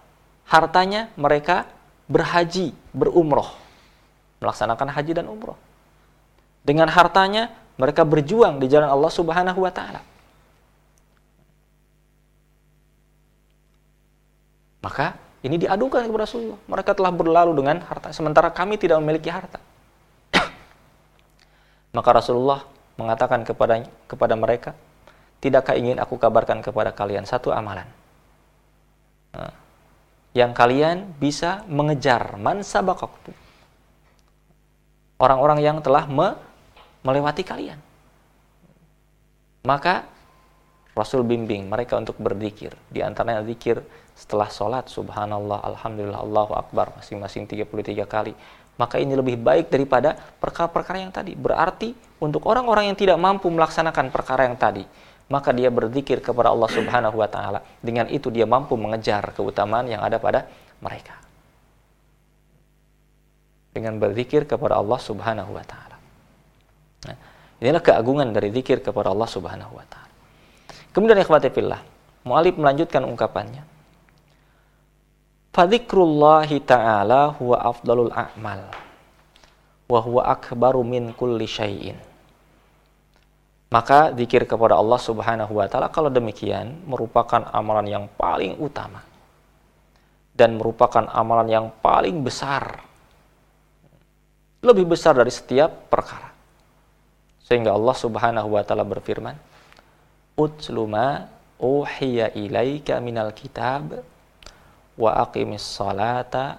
hartanya mereka berhaji, berumroh, melaksanakan haji dan umroh. Dengan hartanya mereka berjuang di jalan Allah Subhanahu wa taala. Maka ini diadukan kepada Rasulullah. Mereka telah berlalu dengan harta, sementara kami tidak memiliki harta. Maka Rasulullah mengatakan kepada kepada mereka, tidakkah ingin aku kabarkan kepada kalian satu amalan? Nah, yang kalian bisa mengejar man. Orang-orang yang telah me melewati kalian. Maka Rasul bimbing mereka untuk berzikir. Di antaranya zikir setelah sholat subhanallah alhamdulillah Allahu akbar masing-masing 33 kali. Maka ini lebih baik daripada perkara-perkara yang tadi. Berarti untuk orang-orang yang tidak mampu melaksanakan perkara yang tadi maka dia berzikir kepada Allah Subhanahu wa taala. Dengan itu dia mampu mengejar keutamaan yang ada pada mereka. Dengan berzikir kepada Allah Subhanahu wa taala. Nah, inilah keagungan dari zikir kepada Allah Subhanahu wa taala kemudian ikhwati fillah Mu'alib melanjutkan ungkapannya Fadzikrullahi ta'ala huwa afdalul a'mal wa huwa akbaru min kulli syai'in. Maka zikir kepada Allah Subhanahu wa taala kalau demikian merupakan amalan yang paling utama dan merupakan amalan yang paling besar. Lebih besar dari setiap perkara. Sehingga Allah Subhanahu wa taala berfirman, "Utsluma uhiya ilaika minal kitab wa aqimis salata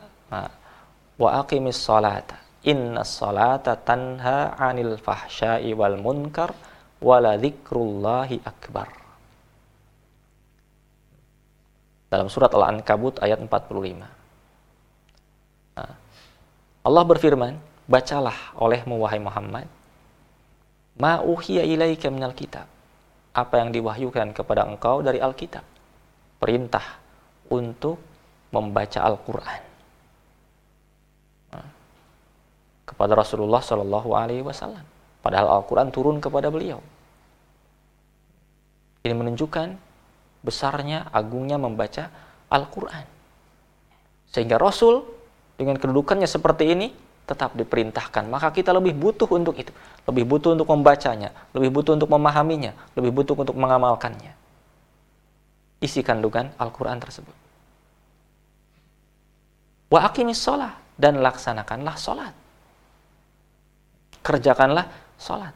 wa aqimis salata. Inna salata tanha 'anil fahsya'i wal munkar wala dzikrullahi akbar. Dalam surat Al-Ankabut ayat 45 nah, Allah berfirman bacalah olehmu wahai Muhammad ma uhiya ilaika minal kitab apa yang diwahyukan kepada engkau dari Alkitab perintah untuk membaca Al-Quran kepada Rasulullah Shallallahu Alaihi Wasallam. Padahal Al-Quran turun kepada beliau. Ini menunjukkan besarnya, agungnya membaca Al-Quran. Sehingga Rasul dengan kedudukannya seperti ini tetap diperintahkan. Maka kita lebih butuh untuk itu. Lebih butuh untuk membacanya. Lebih butuh untuk memahaminya. Lebih butuh untuk mengamalkannya. Isi kandungan Al-Quran tersebut. Wa aqimis sholat. Dan laksanakanlah sholat. Kerjakanlah sholat.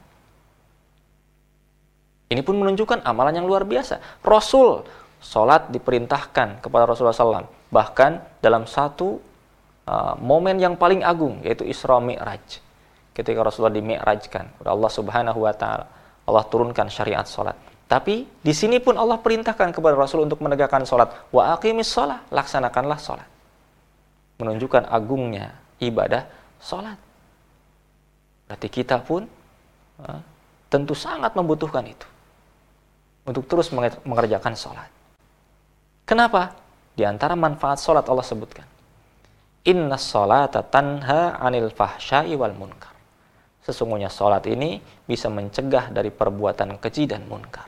Ini pun menunjukkan amalan yang luar biasa. Rasul sholat diperintahkan kepada Rasulullah SAW. Bahkan dalam satu uh, momen yang paling agung yaitu Isra Mi'raj. Ketika Rasulullah di Mi'rajkan oleh Allah Subhanahu wa taala. Allah turunkan syariat sholat. Tapi di sini pun Allah perintahkan kepada Rasul untuk menegakkan sholat. Wa aqimis sholat, laksanakanlah sholat menunjukkan agungnya ibadah sholat. Berarti kita pun uh, tentu sangat membutuhkan itu. Untuk terus mengerjakan sholat. Kenapa? Di antara manfaat sholat Allah sebutkan. Inna sholata tanha anil fahsyai wal munkar. Sesungguhnya sholat ini bisa mencegah dari perbuatan keji dan munkar.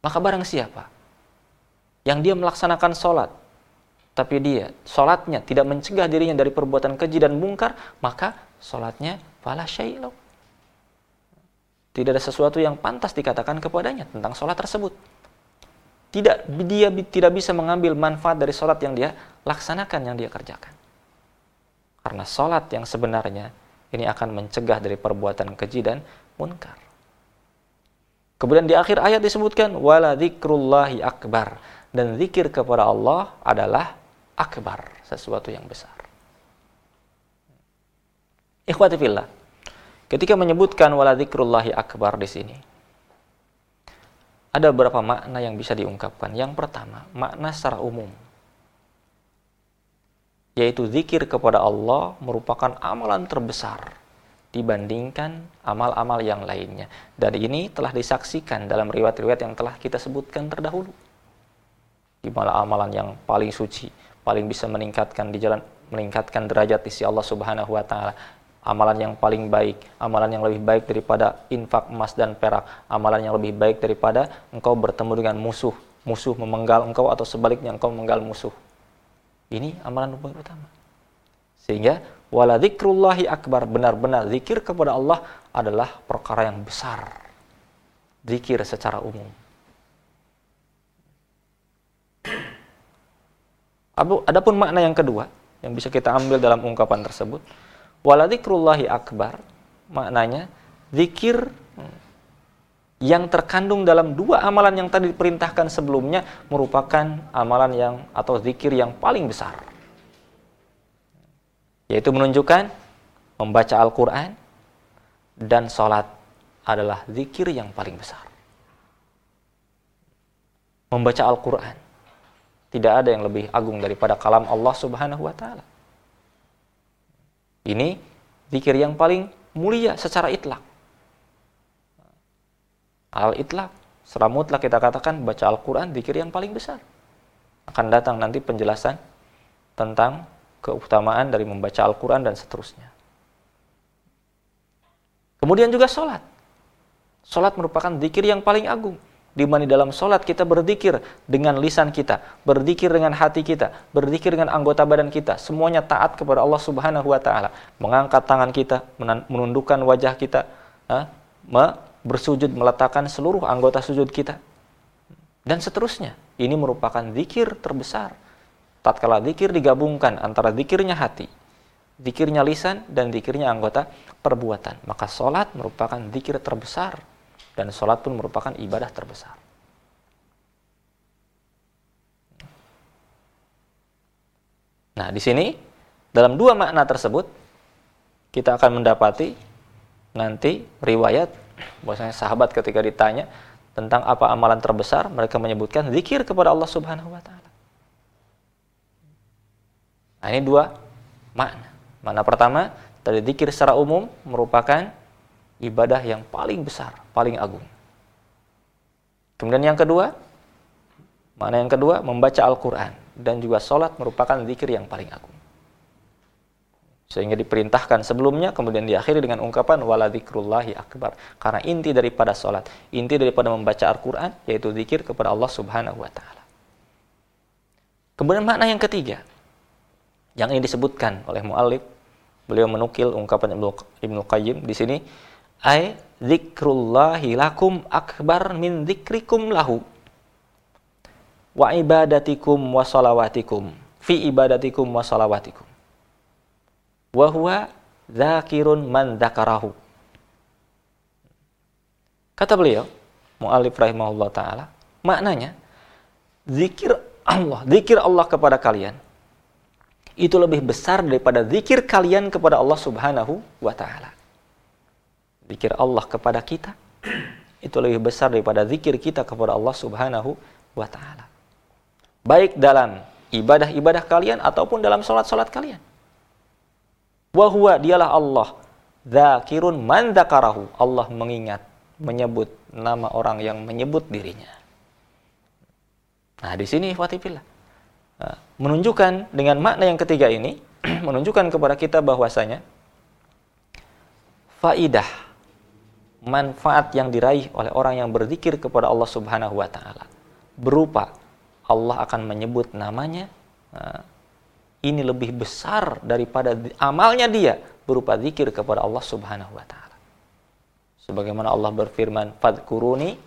Maka barang siapa yang dia melaksanakan sholat tapi dia sholatnya tidak mencegah dirinya dari perbuatan keji dan mungkar, maka sholatnya fala. Tidak ada sesuatu yang pantas dikatakan kepadanya tentang sholat tersebut. Tidak, dia tidak bisa mengambil manfaat dari sholat yang dia laksanakan, yang dia kerjakan. Karena sholat yang sebenarnya ini akan mencegah dari perbuatan keji dan munkar. Kemudian di akhir ayat disebutkan wala dzikrullahi akbar dan zikir kepada Allah adalah akbar, sesuatu yang besar. Ikhwati fillah, ketika menyebutkan wala dzikrullahi akbar di sini, ada beberapa makna yang bisa diungkapkan. Yang pertama, makna secara umum. Yaitu zikir kepada Allah merupakan amalan terbesar dibandingkan amal-amal yang lainnya. Dan ini telah disaksikan dalam riwayat-riwayat yang telah kita sebutkan terdahulu. Di malah amalan yang paling suci, paling bisa meningkatkan di jalan meningkatkan derajat di Allah Subhanahu wa taala. Amalan yang paling baik, amalan yang lebih baik daripada infak emas dan perak, amalan yang lebih baik daripada engkau bertemu dengan musuh, musuh memenggal engkau atau sebaliknya engkau memenggal musuh. Ini amalan yang utama. Sehingga wala dzikrullahi akbar. Benar-benar zikir kepada Allah adalah perkara yang besar. Zikir secara umum. Adapun makna yang kedua yang bisa kita ambil dalam ungkapan tersebut wala dzikrullahi akbar maknanya zikir yang terkandung dalam dua amalan yang tadi diperintahkan sebelumnya merupakan amalan yang atau zikir yang paling besar yaitu menunjukkan membaca Al-Quran dan sholat adalah zikir yang paling besar. Membaca Al-Quran tidak ada yang lebih agung daripada kalam Allah Subhanahu wa taala. Ini zikir yang paling mulia secara itlak. Al-itlak, secara mutlak kita katakan baca Al-Quran zikir yang paling besar. Akan datang nanti penjelasan tentang keutamaan dari membaca Al-Quran dan seterusnya. Kemudian juga sholat. Sholat merupakan zikir yang paling agung. Di mana dalam sholat kita berzikir dengan lisan kita, berzikir dengan hati kita, berzikir dengan anggota badan kita. Semuanya taat kepada Allah Subhanahu wa Ta'ala. Mengangkat tangan kita, menundukkan wajah kita, bersujud, meletakkan seluruh anggota sujud kita. Dan seterusnya. Ini merupakan zikir terbesar tatkala zikir digabungkan antara zikirnya hati, zikirnya lisan, dan zikirnya anggota perbuatan. Maka sholat merupakan zikir terbesar, dan sholat pun merupakan ibadah terbesar. Nah, di sini dalam dua makna tersebut kita akan mendapati nanti riwayat bahwasanya sahabat ketika ditanya tentang apa amalan terbesar, mereka menyebutkan zikir kepada Allah Subhanahu wa taala. Nah, ini dua makna. Makna pertama, tadi zikir secara umum merupakan ibadah yang paling besar, paling agung. Kemudian yang kedua, makna yang kedua, membaca Al-Quran. Dan juga sholat merupakan zikir yang paling agung. Sehingga diperintahkan sebelumnya, kemudian diakhiri dengan ungkapan wala zikrullahi akbar. Karena inti daripada sholat, inti daripada membaca Al-Quran, yaitu zikir kepada Allah subhanahu wa ta'ala. Kemudian makna yang ketiga, yang ini disebutkan oleh muallif beliau menukil ungkapan Ibnu Qayyim di sini ay zikrullahi lakum akbar min zikrikum lahu. Wa ibadatikum wa salawatikum. Fi ibadatikum wa salawatikum. Wa huwa dzakirun man dzakarahu. Kata beliau muallif rahimahullah taala maknanya zikir Allah zikir Allah kepada kalian itu lebih besar daripada zikir kalian kepada Allah Subhanahu wa taala. Zikir Allah kepada kita itu lebih besar daripada zikir kita kepada Allah Subhanahu wa taala. Baik dalam ibadah-ibadah kalian ataupun dalam salat-salat kalian. Wa huwa dialah Allah dzakirun man dzakarahu. Allah mengingat, menyebut nama orang yang menyebut dirinya. Nah, di sini ikhwatifillah Nah, menunjukkan dengan makna yang ketiga ini menunjukkan kepada kita bahwasanya faidah manfaat yang diraih oleh orang yang berzikir kepada Allah Subhanahu wa taala berupa Allah akan menyebut namanya nah, ini lebih besar daripada amalnya dia berupa zikir kepada Allah Subhanahu wa taala. Sebagaimana Allah berfirman, "Fadkuruni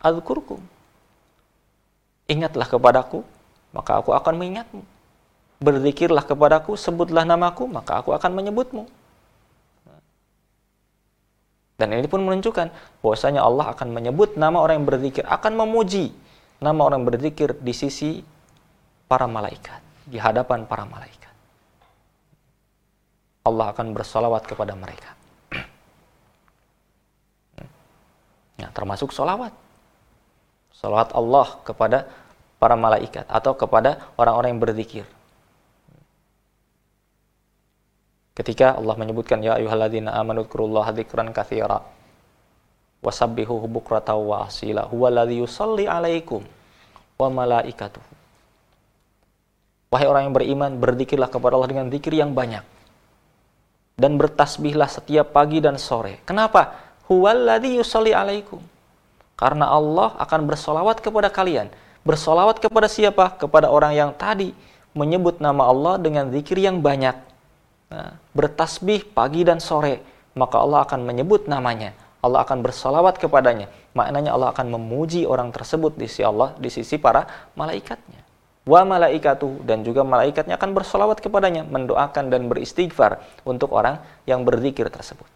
adzkurkum." Ingatlah kepadaku, maka aku akan mengingatmu. Berzikirlah kepadaku, sebutlah namaku, maka aku akan menyebutmu. Dan ini pun menunjukkan bahwasanya Allah akan menyebut nama orang yang berzikir, akan memuji nama orang yang berzikir di sisi para malaikat, di hadapan para malaikat. Allah akan bersolawat kepada mereka. Nah, termasuk solawat. Salawat Allah kepada para malaikat atau kepada orang-orang yang berzikir. Ketika Allah menyebutkan ya ayyuhalladzina amanu dzkurullaha dzikran katsira wasabbihuhu bukratan wa asila huwaladzi yusalli alaikum wa malaikatuhu. Wahai orang yang beriman, berzikirlah kepada Allah dengan zikir yang banyak. Dan bertasbihlah setiap pagi dan sore. Kenapa? Huwaladzi yusalli alaikum. Karena Allah akan bersolawat kepada kalian. Bersolawat kepada siapa? Kepada orang yang tadi menyebut nama Allah dengan zikir yang banyak Bertasbih pagi dan sore, maka Allah akan menyebut namanya. Allah akan bersalawat kepadanya. Maknanya Allah akan memuji orang tersebut di sisi Allah, di sisi para malaikatnya. Wa malaikatu dan juga malaikatnya akan bersalawat kepadanya, mendoakan dan beristighfar untuk orang yang berzikir tersebut.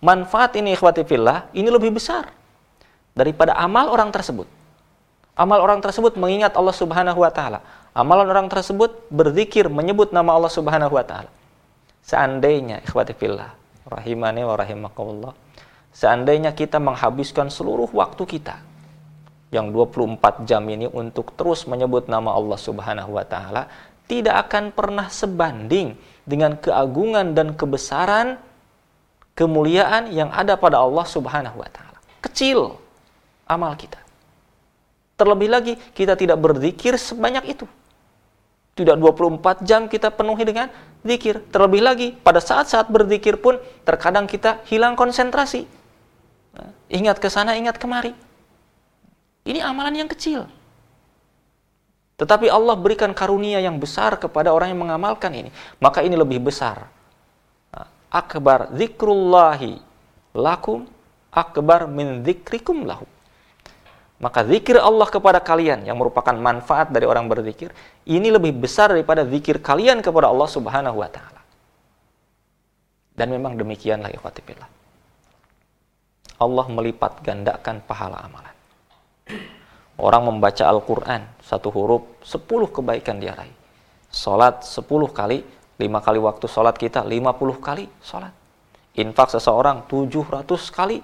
Manfaat ini ikhwati fillah, ini lebih besar daripada amal orang tersebut. Amal orang tersebut mengingat Allah Subhanahu wa taala. Amalan orang tersebut berzikir menyebut nama Allah Subhanahu wa taala Seandainya ikhwati fillah rahimani wa rahimakumullah. Seandainya kita menghabiskan seluruh waktu kita yang 24 jam ini untuk terus menyebut nama Allah Subhanahu wa taala tidak akan pernah sebanding dengan keagungan dan kebesaran kemuliaan yang ada pada Allah Subhanahu wa taala. Kecil amal kita. Terlebih lagi kita tidak berzikir sebanyak itu. Tidak 24 jam kita penuhi dengan zikir. Terlebih lagi, pada saat-saat berzikir pun terkadang kita hilang konsentrasi. Ingat ke sana, ingat kemari. Ini amalan yang kecil. Tetapi Allah berikan karunia yang besar kepada orang yang mengamalkan ini. Maka ini lebih besar. Akbar zikrullahi lakum akbar min zikrikum lahu. Maka zikir Allah kepada kalian yang merupakan manfaat dari orang berzikir, ini lebih besar daripada zikir kalian kepada Allah Subhanahu wa taala. Dan memang demikianlah ikhwatifillah. Allah melipat gandakan pahala amalan. Orang membaca Al-Quran, satu huruf, sepuluh kebaikan dia raih. Salat sepuluh kali, lima kali waktu salat kita, lima puluh kali salat. Infak seseorang tujuh ratus kali.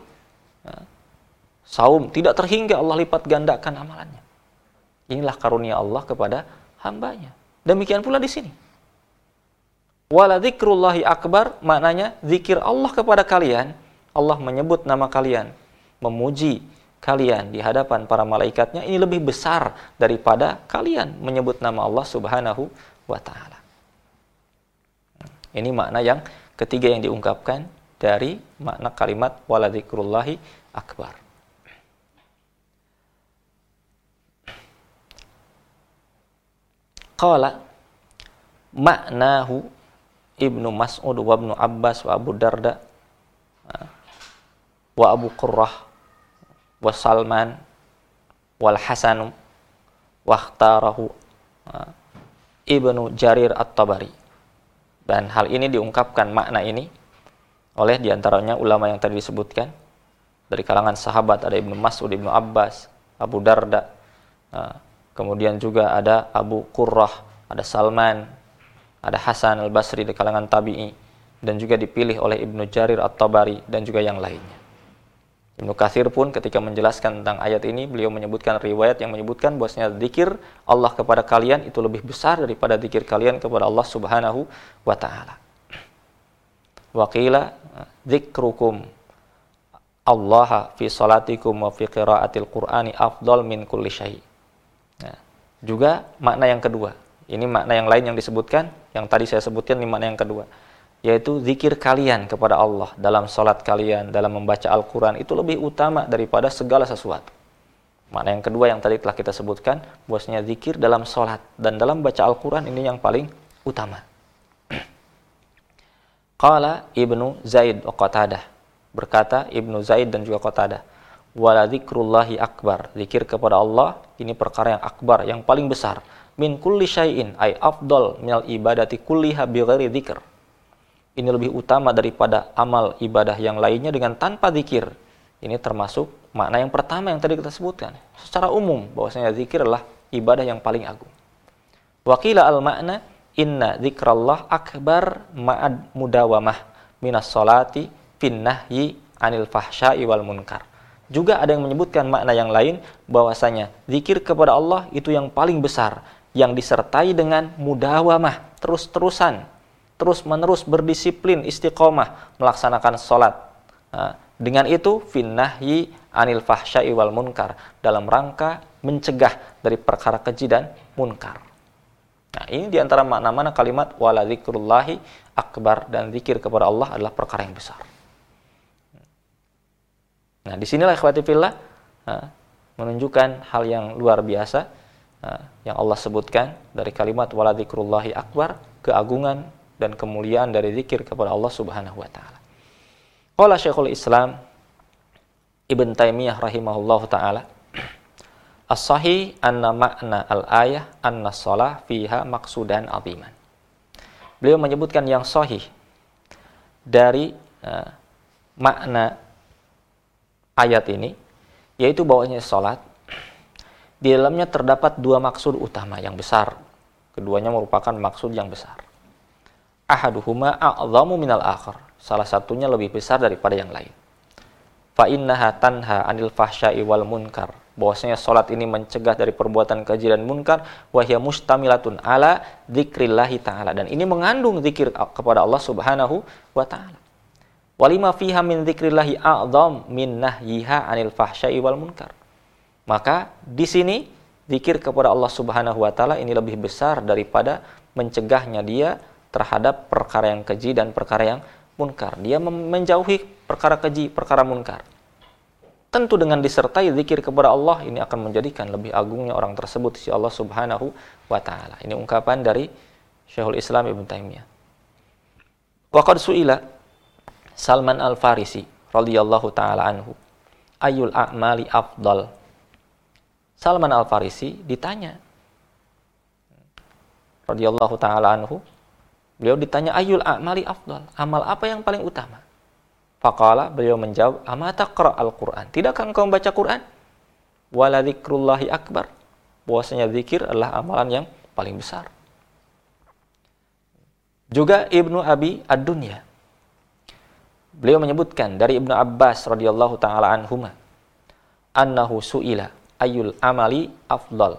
Saum tidak terhingga Allah lipat gandakan amalannya. Inilah karunia Allah kepada hambanya. Demikian pula di sini. Wala dzikrullahi akbar maknanya zikir Allah kepada kalian, Allah menyebut nama kalian, memuji kalian di hadapan para malaikatnya ini lebih besar daripada kalian menyebut nama Allah Subhanahu wa taala. Ini makna yang ketiga yang diungkapkan dari makna kalimat wala dzikrullahi akbar. Qala maknahu Ibnu Mas'ud wa Ibnu Abbas wa Abu Darda wa Abu Qurrah wa Salman wal Hasan wa ikhtarahu Ibnu Jarir At-Tabari. Dan hal ini diungkapkan makna ini oleh di antaranya ulama yang tadi disebutkan dari kalangan sahabat ada Ibnu Mas'ud, Ibnu Abbas, Abu Darda, Kemudian juga ada Abu Qurrah, ada Salman, ada Hasan al-Basri di kalangan tabi'i dan juga dipilih oleh Ibnu Jarir At-Tabari dan juga yang lainnya. Ibnu Katsir pun ketika menjelaskan tentang ayat ini beliau menyebutkan riwayat yang menyebutkan bahwasanya zikir Allah kepada kalian itu lebih besar daripada zikir kalian kepada Allah Subhanahu wa taala. Waqila dzikrukum Allah fi salatikum wa fi qiraatil Qur'ani afdal min kulli syai'. Juga makna yang kedua. Ini makna yang lain yang disebutkan, yang tadi saya sebutkan ini makna yang kedua. Yaitu zikir kalian kepada Allah dalam sholat kalian, dalam membaca Al-Quran itu lebih utama daripada segala sesuatu. Makna yang kedua yang tadi telah kita sebutkan, bosnya zikir dalam sholat dan dalam baca Al-Quran ini yang paling utama. Qala Ibnu Zaid Qatadah. Berkata Ibnu Zaid dan juga Qatadah wala dzikrullahi akbar. Zikir kepada Allah ini perkara yang akbar, yang paling besar. Min kulli syai'in ay afdal minal ibadati kulliha bighairi dzikr. Ini lebih utama daripada amal ibadah yang lainnya dengan tanpa zikir. Ini termasuk makna yang pertama yang tadi kita sebutkan. Secara umum bahwasanya zikir adalah ibadah yang paling agung. Wakila al makna inna zikrallah akbar ma'ad mudawamah minas salati fin nahyi anil fahsya'i wal munkar Juga ada yang menyebutkan makna yang lain bahwasanya zikir kepada Allah itu yang paling besar yang disertai dengan mudawamah, terus-terusan, terus-menerus berdisiplin istiqomah melaksanakan sholat. Nah, dengan itu finnahyi anil fahsya'i wal munkar dalam rangka mencegah dari perkara keji dan munkar. Nah, ini di antara makna-makna kalimat wala akbar dan zikir kepada Allah adalah perkara yang besar. Nah, di sinilah ikhwati fillah menunjukkan hal yang luar biasa yang Allah sebutkan dari kalimat wala zikrullahi akbar, keagungan dan kemuliaan dari zikir kepada Allah Subhanahu wa taala. Qala Syekhul Islam Ibn Taimiyah rahimahullahu taala As-sahih anna makna al-ayah anna shalah fiha maksudan aziman. Beliau menyebutkan yang sahih dari uh, makna ayat ini yaitu bahwasanya salat di dalamnya terdapat dua maksud utama yang besar. Keduanya merupakan maksud yang besar. Ahaduhuma a'zamu minal akhar salah satunya lebih besar daripada yang lain. Fa innaha tanha anil fahsya'i wal munkar. Bahwasanya salat ini mencegah dari perbuatan keji dan munkar wa hiya mustamilatun ala dzikrillahi taala dan ini mengandung zikir kepada Allah Subhanahu wa taala. Walima fiha min dzikrillahi a'dzam min nahyiha anil fahsya'i wal munkar. Maka di sini zikir kepada Allah Subhanahu wa taala ini lebih besar daripada mencegahnya dia terhadap perkara yang keji dan perkara yang munkar. Dia menjauhi perkara keji, perkara munkar. Tentu dengan disertai zikir kepada Allah ini akan menjadikan lebih agungnya orang tersebut si Allah Subhanahu wa taala. Ini ungkapan dari Syekhul Islam Ibn Taimiyah. Waqad su'ila Salman Al-Farisi radhiyallahu taala anhu ayul a'mali afdal. Salman Al-Farisi ditanya radhiyallahu taala anhu Beliau ditanya ayul a'mali afdal. Amal apa yang paling utama? Faqala beliau menjawab, "Ama taqra al-Qur'an?" Tidakkah engkau membaca Quran? Wala dzikrullahi akbar. Bahwasanya zikir adalah amalan yang paling besar. Juga Ibnu Abi Ad-Dunya. Beliau menyebutkan dari Ibnu Abbas radhiyallahu taala anhuma annahu suila ayul amali afdal.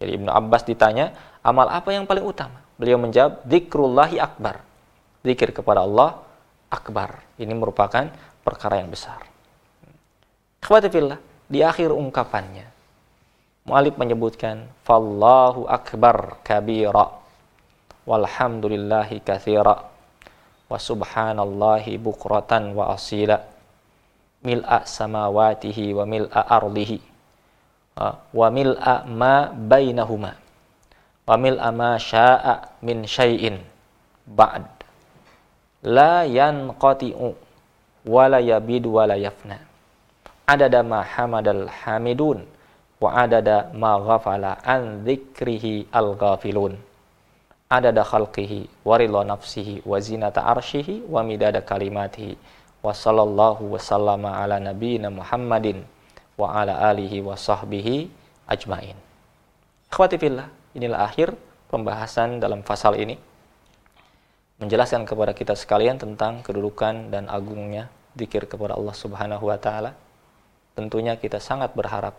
Jadi Ibnu Abbas ditanya, amal apa yang paling utama? Beliau menjawab, zikrullahi akbar. Zikir kepada Allah akbar. Ini merupakan perkara yang besar. Khawatifillah, di akhir ungkapannya, Mu'alib menyebutkan, Fallahu akbar kabira, walhamdulillahi kathira, wa subhanallahi bukratan wa asila, mil'a samawatihi wa mil'a ardihi, wa mil'a ma bainahuma. Wamil ama sya'a min syai'in ba'd. La yanqati'u wala yabidu wala yafna. Adada ma hamadal hamidun wa adada ma ghafala an dzikrihi al ghafilun adada khalqihi wa ridha nafsihi wa zinata arshihi wa midada kalimatihi wa sallallahu wa sallama ala nabiyyina Muhammadin wa ala alihi wa sahbihi ajmain. Akhwati fillah, inilah akhir pembahasan dalam pasal ini menjelaskan kepada kita sekalian tentang kedudukan dan agungnya zikir kepada Allah Subhanahu wa taala. Tentunya kita sangat berharap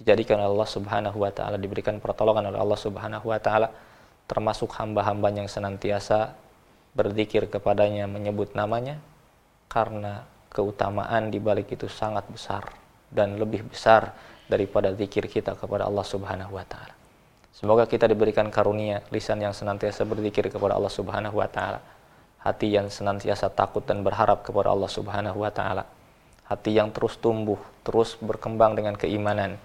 dijadikan oleh Allah Subhanahu wa taala diberikan pertolongan oleh Allah Subhanahu wa taala termasuk hamba-hamba yang senantiasa berzikir kepadanya menyebut namanya karena keutamaan di balik itu sangat besar dan lebih besar daripada zikir kita kepada Allah Subhanahu wa taala. Semoga kita diberikan karunia lisan yang senantiasa berzikir kepada Allah Subhanahu wa taala. Hati yang senantiasa takut dan berharap kepada Allah Subhanahu wa taala. Hati yang terus tumbuh, terus berkembang dengan keimanan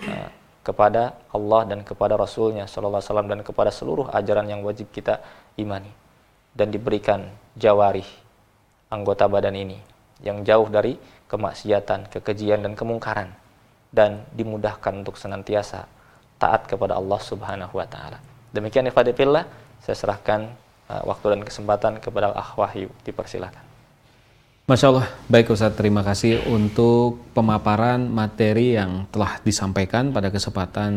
uh, kepada Allah dan kepada Rasulnya Sallallahu Alaihi Wasallam dan kepada seluruh ajaran yang wajib kita imani dan diberikan jawarih anggota badan ini yang jauh dari kemaksiatan, kekejian dan kemungkaran dan dimudahkan untuk senantiasa taat kepada Allah Subhanahu wa taala. Demikian ifadillah, saya serahkan uh, waktu dan kesempatan kepada Ah Wahyu. Dipersilakan. Masya Allah, baik Ustaz, terima kasih untuk pemaparan materi yang telah disampaikan pada kesempatan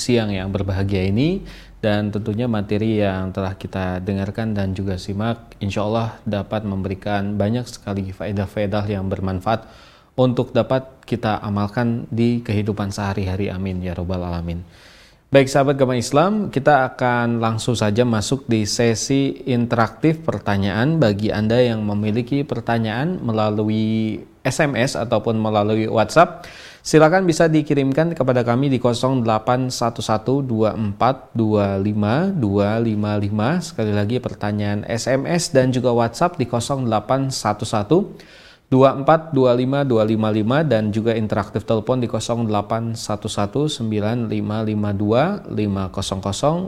siang yang berbahagia ini dan tentunya materi yang telah kita dengarkan dan juga simak insya Allah dapat memberikan banyak sekali faedah-faedah yang bermanfaat untuk dapat kita amalkan di kehidupan sehari-hari. Amin ya robbal alamin. Baik sahabat Gama Islam, kita akan langsung saja masuk di sesi interaktif pertanyaan bagi Anda yang memiliki pertanyaan melalui SMS ataupun melalui WhatsApp. Silakan bisa dikirimkan kepada kami di 081124252255. Sekali lagi pertanyaan SMS dan juga WhatsApp di 0811 2425255 dan juga interaktif telepon di 08119552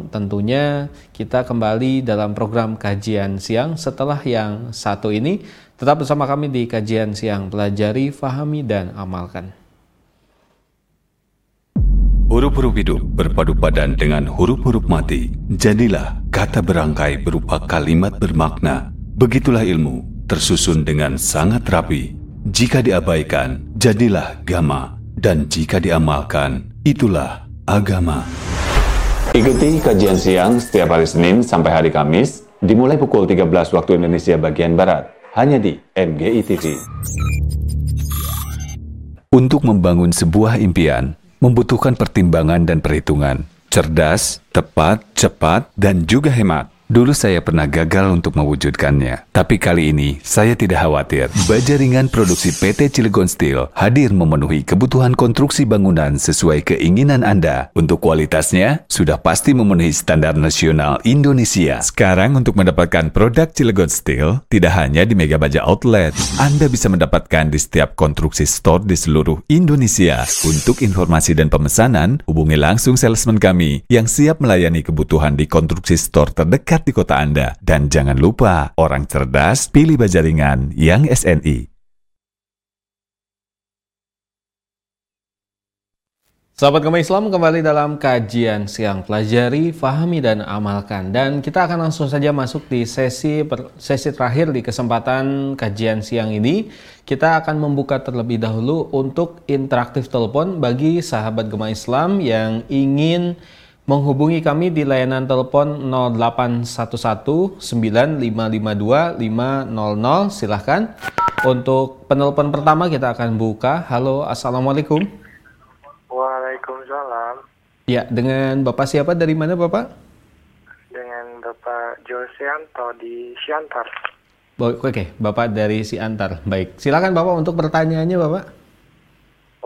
Tentunya kita kembali dalam program kajian siang setelah yang satu ini. Tetap bersama kami di kajian siang, pelajari, fahami, dan amalkan. Huruf-huruf hidup berpadu padan dengan huruf-huruf mati. Jadilah kata berangkai berupa kalimat bermakna. Begitulah ilmu tersusun dengan sangat rapi. Jika diabaikan, jadilah gama. Dan jika diamalkan, itulah agama. Ikuti kajian siang setiap hari Senin sampai hari Kamis, dimulai pukul 13 waktu Indonesia bagian Barat, hanya di MGI TV. Untuk membangun sebuah impian, membutuhkan pertimbangan dan perhitungan. Cerdas, tepat, cepat, dan juga hemat. Dulu saya pernah gagal untuk mewujudkannya, tapi kali ini saya tidak khawatir. Baja ringan produksi PT Cilegon Steel hadir memenuhi kebutuhan konstruksi bangunan sesuai keinginan Anda. Untuk kualitasnya, sudah pasti memenuhi standar nasional Indonesia. Sekarang untuk mendapatkan produk Cilegon Steel, tidak hanya di Mega Baja Outlet, Anda bisa mendapatkan di setiap konstruksi store di seluruh Indonesia. Untuk informasi dan pemesanan, hubungi langsung salesman kami yang siap melayani kebutuhan di konstruksi store terdekat di kota Anda. Dan jangan lupa, orang cerdas pilih bajaringan yang SNI. Sahabat Gema Islam kembali dalam kajian siang pelajari, fahami dan amalkan dan kita akan langsung saja masuk di sesi sesi terakhir di kesempatan kajian siang ini. Kita akan membuka terlebih dahulu untuk interaktif telepon bagi sahabat Gema Islam yang ingin menghubungi kami di layanan telepon 0811 9552 500 silahkan. Untuk penelpon pertama kita akan buka. Halo assalamualaikum. Waalaikumsalam. Ya dengan bapak siapa? Dari mana bapak? Dengan bapak Josianto di Siantar. Oke bapak dari Siantar. Baik silakan bapak untuk pertanyaannya bapak.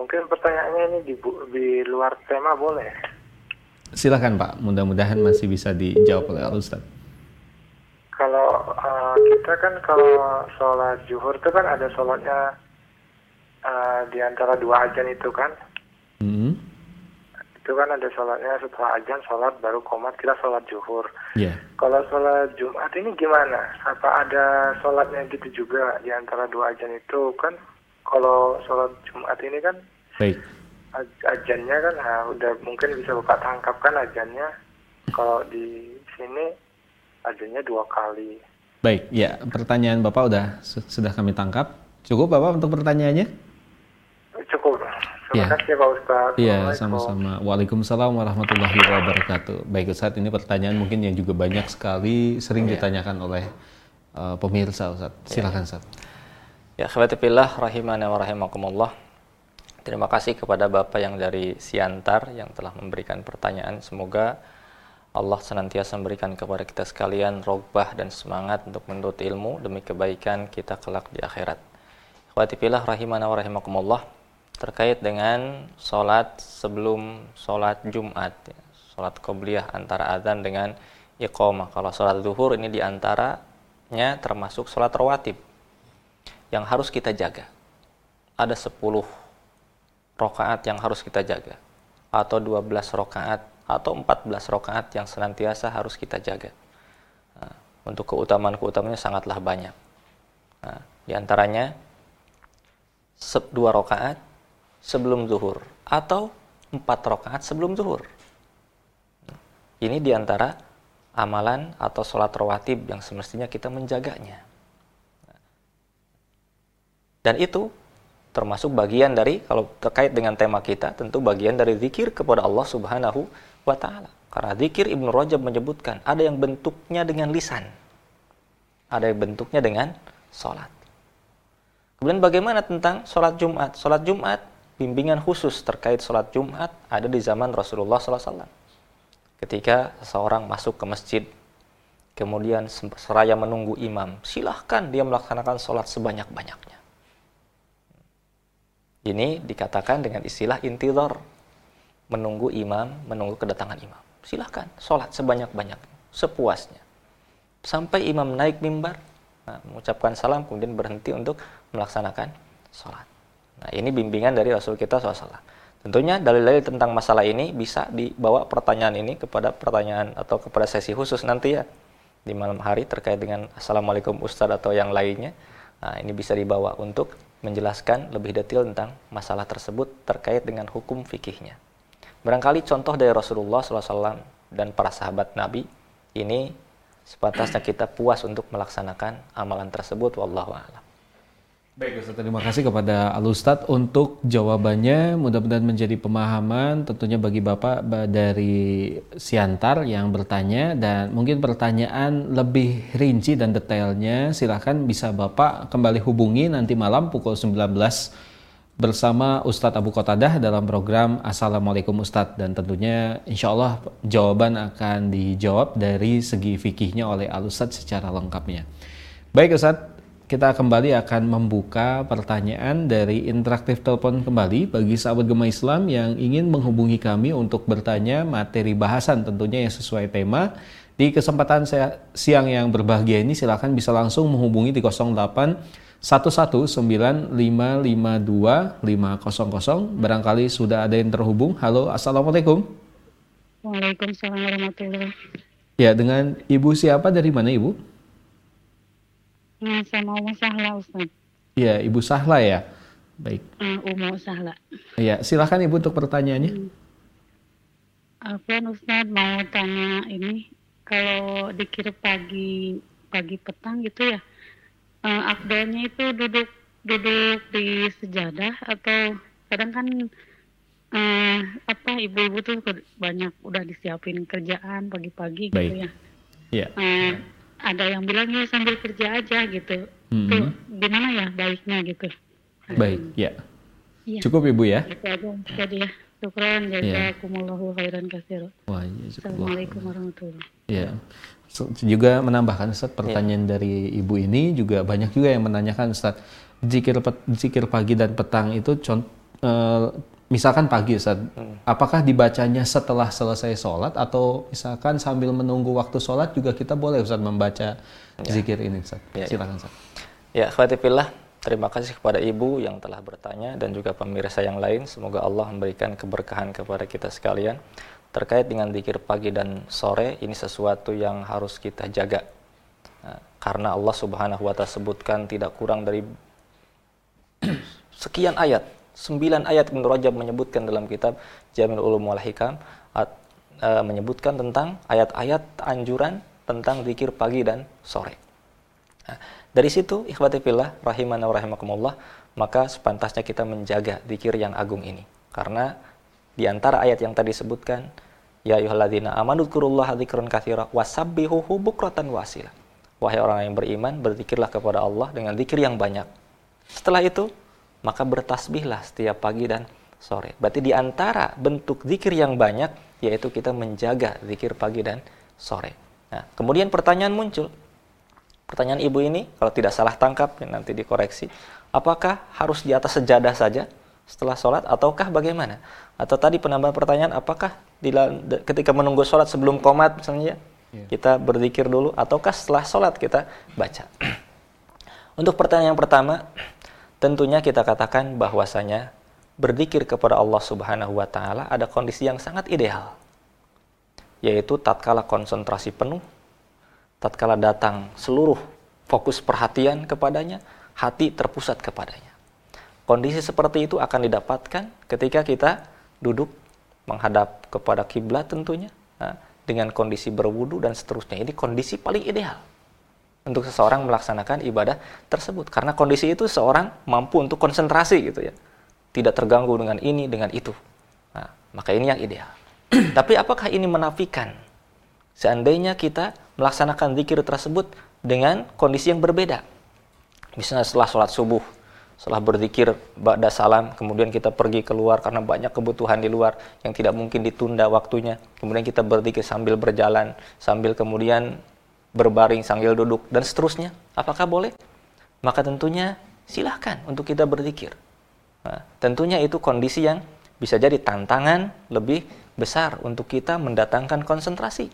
Mungkin pertanyaannya ini di, di luar tema boleh Silahkan Pak, mudah-mudahan masih bisa dijawab oleh Ustaz. Kalau uh, kita kan kalau sholat zuhur itu kan ada sholatnya uh, di antara dua ajan itu kan. Mm-hmm. Itu kan ada sholatnya setelah ajan sholat baru komat kita sholat zuhur. Yeah. Kalau sholat Jumat ini gimana? Apa ada sholatnya gitu juga di antara dua ajan itu kan? Kalau sholat Jumat ini kan Baik ajannya kan nah, udah mungkin bisa bapak tangkap kan ajannya. Kalau di sini ajannya dua kali. Baik ya pertanyaan bapak udah sudah kami tangkap. Cukup bapak untuk pertanyaannya? Cukup. Terima ya. kasih pak Ustaz iya sama-sama. Waalaikumsalam warahmatullahi wabarakatuh. Baik Ustaz ini pertanyaan mungkin yang juga banyak sekali sering ya. ditanyakan oleh uh, pemirsa Ustaz silakan Ustaz ya khawatirullah rahimana wa rahimakumullah Terima kasih kepada Bapak yang dari Siantar yang telah memberikan pertanyaan. Semoga Allah senantiasa memberikan kepada kita sekalian rogbah dan semangat untuk menuntut ilmu demi kebaikan kita kelak di akhirat. Khawatibillah rahimana wa rahimakumullah terkait dengan sholat sebelum sholat Jumat. Ya. Sholat qobliyah antara azan dengan iqamah. Kalau sholat zuhur ini di antaranya termasuk sholat rawatib yang harus kita jaga. Ada 10 rokaat yang harus kita jaga. Atau 12 rokaat atau 14 rokaat yang senantiasa harus kita jaga. Nah, untuk keutamaan-keutamaannya sangatlah banyak. Nah, di antaranya dua rokaat sebelum zuhur atau empat rokaat sebelum zuhur. Ini di antara amalan atau sholat rawatib yang semestinya kita menjaganya. Dan itu termasuk bagian dari kalau terkait dengan tema kita tentu bagian dari zikir kepada Allah Subhanahu wa taala. Karena zikir Ibnu Rajab menyebutkan ada yang bentuknya dengan lisan. Ada yang bentuknya dengan salat. Kemudian bagaimana tentang sholat Jumat? Sholat Jumat, bimbingan khusus terkait sholat Jumat ada di zaman Rasulullah SAW. Ketika seseorang masuk ke masjid, kemudian seraya menunggu imam, silahkan dia melaksanakan sholat sebanyak-banyaknya. Ini dikatakan dengan istilah intidor, menunggu imam, menunggu kedatangan imam. Silahkan sholat sebanyak-banyak, sepuasnya. Sampai imam naik mimbar, nah, mengucapkan salam, kemudian berhenti untuk melaksanakan sholat. Nah, ini bimbingan dari Rasul kita SAW. Tentunya dalil-dalil tentang masalah ini bisa dibawa pertanyaan ini kepada pertanyaan atau kepada sesi khusus nanti ya di malam hari terkait dengan Assalamualaikum Ustadz atau yang lainnya. Nah, ini bisa dibawa untuk menjelaskan lebih detail tentang masalah tersebut terkait dengan hukum fikihnya. Barangkali contoh dari Rasulullah SAW dan para sahabat Nabi ini sepantasnya kita puas untuk melaksanakan amalan tersebut. Wallahu a'lam. Baik Ustaz, terima kasih kepada Al Ustaz untuk jawabannya. Mudah-mudahan menjadi pemahaman tentunya bagi Bapak dari Siantar yang bertanya dan mungkin pertanyaan lebih rinci dan detailnya silahkan bisa Bapak kembali hubungi nanti malam pukul 19 bersama Ustadz Abu Qatadah dalam program Assalamualaikum Ustadz dan tentunya insya Allah jawaban akan dijawab dari segi fikihnya oleh Al Ustadz secara lengkapnya. Baik Ustadz, kita kembali akan membuka pertanyaan dari interaktif telepon kembali bagi sahabat Gema Islam yang ingin menghubungi kami untuk bertanya materi bahasan tentunya yang sesuai tema. Di kesempatan saya, siang yang berbahagia ini silakan bisa langsung menghubungi di 08 119552500 barangkali sudah ada yang terhubung. Halo, Assalamualaikum. Waalaikumsalam warahmatullahi Ya, dengan Ibu siapa dari mana Ibu? Sama Umu Sahla, Ustaz. Iya, Ibu Sahla ya. Baik. Uh, Umu Sahla. Iya, silakan Ibu untuk pertanyaannya. Hmm. Afwan Ustaz mau tanya ini kalau dikira pagi pagi petang gitu ya uh, eh, akdalnya itu duduk duduk di sejadah atau kadang kan uh, apa ibu-ibu tuh banyak udah disiapin kerjaan pagi-pagi gitu ya. Iya. Uh, ada yang bilang ya sambil kerja aja gitu. Mm -hmm. gimana ya baiknya gitu. Baik, ya. ya. Cukup Ibu ya. Itu aja jadi ya. Syukran jazakumullahu khairan. Wah, ya, Assalamualaikum warahmatullahi Ya. So, juga menambahkan Ustaz pertanyaan ya. dari Ibu ini juga banyak juga yang menanyakan Ustaz zikir zikir pagi dan petang itu contoh uh, misalkan pagi Ustaz, hmm. apakah dibacanya setelah selesai sholat atau misalkan sambil menunggu waktu sholat juga kita boleh Ustaz membaca ya. zikir ini Ustaz? Ya, ya. Silakan Ustaz. Ya, khawatirillah. Terima kasih kepada ibu yang telah bertanya dan juga pemirsa yang lain. Semoga Allah memberikan keberkahan kepada kita sekalian. Terkait dengan zikir pagi dan sore, ini sesuatu yang harus kita jaga. Nah, karena Allah Subhanahu wa taala sebutkan tidak kurang dari sekian ayat sembilan ayat Ibnu Rajab menyebutkan dalam kitab Jamil Ulum wal Hikam at, e, menyebutkan tentang ayat-ayat anjuran tentang zikir pagi dan sore. Nah, dari situ ikhwati fillah rahimana wa rahimakumullah maka sepantasnya kita menjaga zikir yang agung ini karena di antara ayat yang tadi sebutkan ya ayyuhalladzina amanu dzkurullaha dzikran katsira wasabbihuhu bukratan wasila. Wahai orang yang beriman, berzikirlah kepada Allah dengan zikir yang banyak. Setelah itu, maka bertasbihlah setiap pagi dan sore. Berarti di antara bentuk zikir yang banyak yaitu kita menjaga zikir pagi dan sore. Nah, kemudian pertanyaan muncul. Pertanyaan ibu ini kalau tidak salah tangkap nanti dikoreksi. Apakah harus di atas sejadah saja setelah sholat ataukah bagaimana? Atau tadi penambahan pertanyaan apakah di, ketika menunggu sholat sebelum komat misalnya ya. kita berzikir dulu ataukah setelah sholat kita baca? Untuk pertanyaan yang pertama, tentunya kita katakan bahwasanya berzikir kepada Allah Subhanahu wa taala ada kondisi yang sangat ideal yaitu tatkala konsentrasi penuh tatkala datang seluruh fokus perhatian kepadanya hati terpusat kepadanya. Kondisi seperti itu akan didapatkan ketika kita duduk menghadap kepada kiblat tentunya nah, dengan kondisi berwudu dan seterusnya. Ini kondisi paling ideal untuk seseorang melaksanakan ibadah tersebut. Karena kondisi itu seorang mampu untuk konsentrasi gitu ya. Tidak terganggu dengan ini dengan itu. Nah, maka ini yang ideal. Tapi apakah ini menafikan? Seandainya kita melaksanakan zikir tersebut dengan kondisi yang berbeda. Misalnya setelah sholat subuh setelah berzikir ba'da salam, kemudian kita pergi keluar karena banyak kebutuhan di luar yang tidak mungkin ditunda waktunya. Kemudian kita berzikir sambil berjalan, sambil kemudian berbaring sambil duduk dan seterusnya. Apakah boleh? Maka tentunya silahkan untuk kita berzikir. Nah, tentunya itu kondisi yang bisa jadi tantangan lebih besar untuk kita mendatangkan konsentrasi.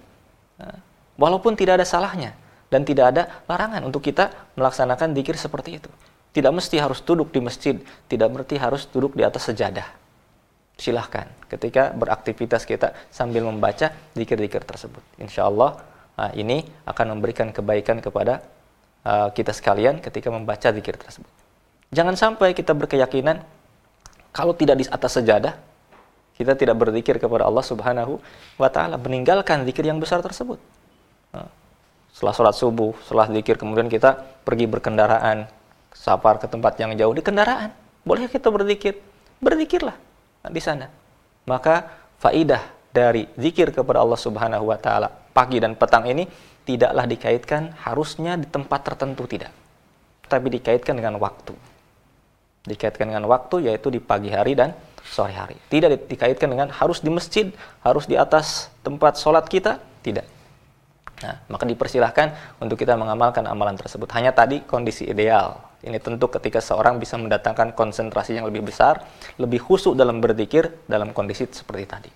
Nah, walaupun tidak ada salahnya dan tidak ada larangan untuk kita melaksanakan zikir seperti itu. Tidak mesti harus duduk di masjid, tidak berarti harus duduk di atas sejadah. Silahkan ketika beraktivitas kita sambil membaca zikir-zikir tersebut. Insya Allah nah, ini akan memberikan kebaikan kepada uh, kita sekalian ketika membaca zikir tersebut. Jangan sampai kita berkeyakinan kalau tidak di atas sejadah, kita tidak berzikir kepada Allah Subhanahu wa taala, meninggalkan zikir yang besar tersebut. Nah, setelah sholat subuh, setelah zikir kemudian kita pergi berkendaraan, safar ke tempat yang jauh di kendaraan. Boleh kita berzikir? Berzikirlah di sana. Maka faidah dari zikir kepada Allah Subhanahu wa taala pagi dan petang ini tidaklah dikaitkan harusnya di tempat tertentu tidak. Tapi dikaitkan dengan waktu. Dikaitkan dengan waktu yaitu di pagi hari dan sore hari. Tidak dikaitkan dengan harus di masjid, harus di atas tempat sholat kita, tidak. Nah, maka dipersilahkan untuk kita mengamalkan amalan tersebut. Hanya tadi kondisi ideal. Ini tentu ketika seorang bisa mendatangkan konsentrasi yang lebih besar, lebih khusyuk dalam berzikir dalam kondisi seperti tadi.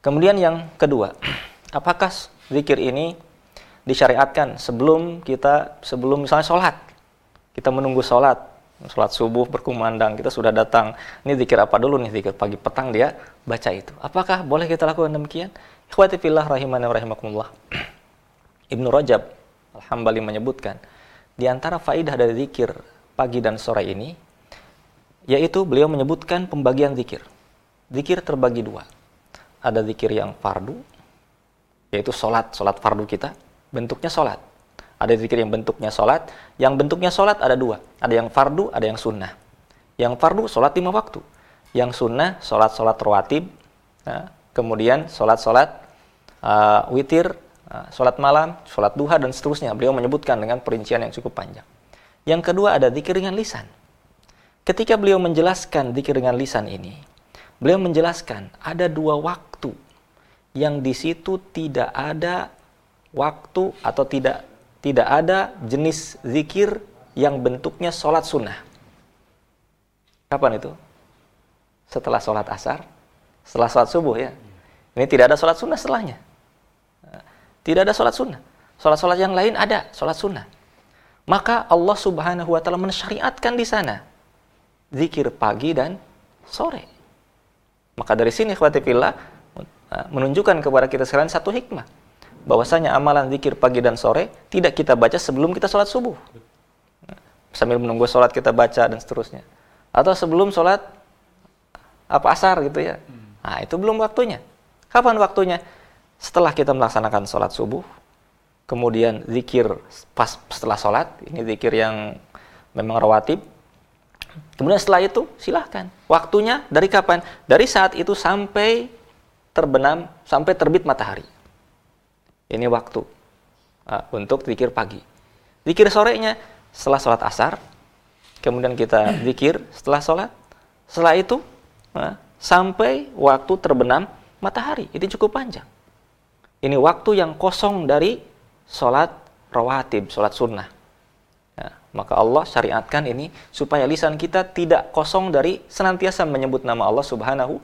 Kemudian yang kedua, apakah zikir ini disyariatkan sebelum kita sebelum misalnya sholat? Kita menunggu sholat, sholat subuh berkumandang, kita sudah datang. Ini zikir apa dulu nih zikir pagi petang dia baca itu. Apakah boleh kita lakukan demikian? Ikhwati fillah rahimani rahimakumullah. Ibnu Rajab Al-Hambali menyebutkan, di antara faidah dari zikir pagi dan sore ini, yaitu beliau menyebutkan pembagian zikir. Zikir terbagi dua. Ada zikir yang fardu, yaitu solat, solat fardu kita, bentuknya solat. Ada zikir yang bentuknya solat, yang bentuknya solat ada dua. Ada yang fardu, ada yang sunnah. Yang fardu solat lima waktu. Yang sunnah solat-solat rawatib, nah, kemudian solat-solat uh, witir, Nah, sholat malam, sholat duha, dan seterusnya. Beliau menyebutkan dengan perincian yang cukup panjang. Yang kedua ada zikir dengan lisan. Ketika beliau menjelaskan zikir dengan lisan ini, beliau menjelaskan ada dua waktu yang di situ tidak ada waktu atau tidak tidak ada jenis zikir yang bentuknya sholat sunnah. Kapan itu? Setelah sholat asar, setelah sholat subuh ya. Ini tidak ada sholat sunnah setelahnya. Tidak ada sholat sunnah. Sholat-sholat yang lain ada, sholat sunnah. Maka Allah subhanahu wa ta'ala mensyariatkan di sana. Zikir pagi dan sore. Maka dari sini fillah uh, menunjukkan kepada kita sekalian satu hikmah. Bahwasanya amalan zikir pagi dan sore tidak kita baca sebelum kita sholat subuh. Sambil menunggu sholat kita baca dan seterusnya. Atau sebelum sholat apa asar gitu ya. Nah itu belum waktunya. Kapan waktunya? Setelah kita melaksanakan sholat subuh, kemudian zikir pas setelah sholat, ini zikir yang memang rawatib. Kemudian setelah itu silahkan. Waktunya dari kapan? Dari saat itu sampai terbenam, sampai terbit matahari. Ini waktu uh, untuk zikir pagi. Zikir sorenya setelah sholat asar, kemudian kita zikir setelah sholat. Setelah itu uh, sampai waktu terbenam matahari. Itu cukup panjang. Ini waktu yang kosong dari sholat rawatib, sholat sunnah. Ya, maka Allah syariatkan ini supaya lisan kita tidak kosong dari senantiasa menyebut nama Allah Subhanahu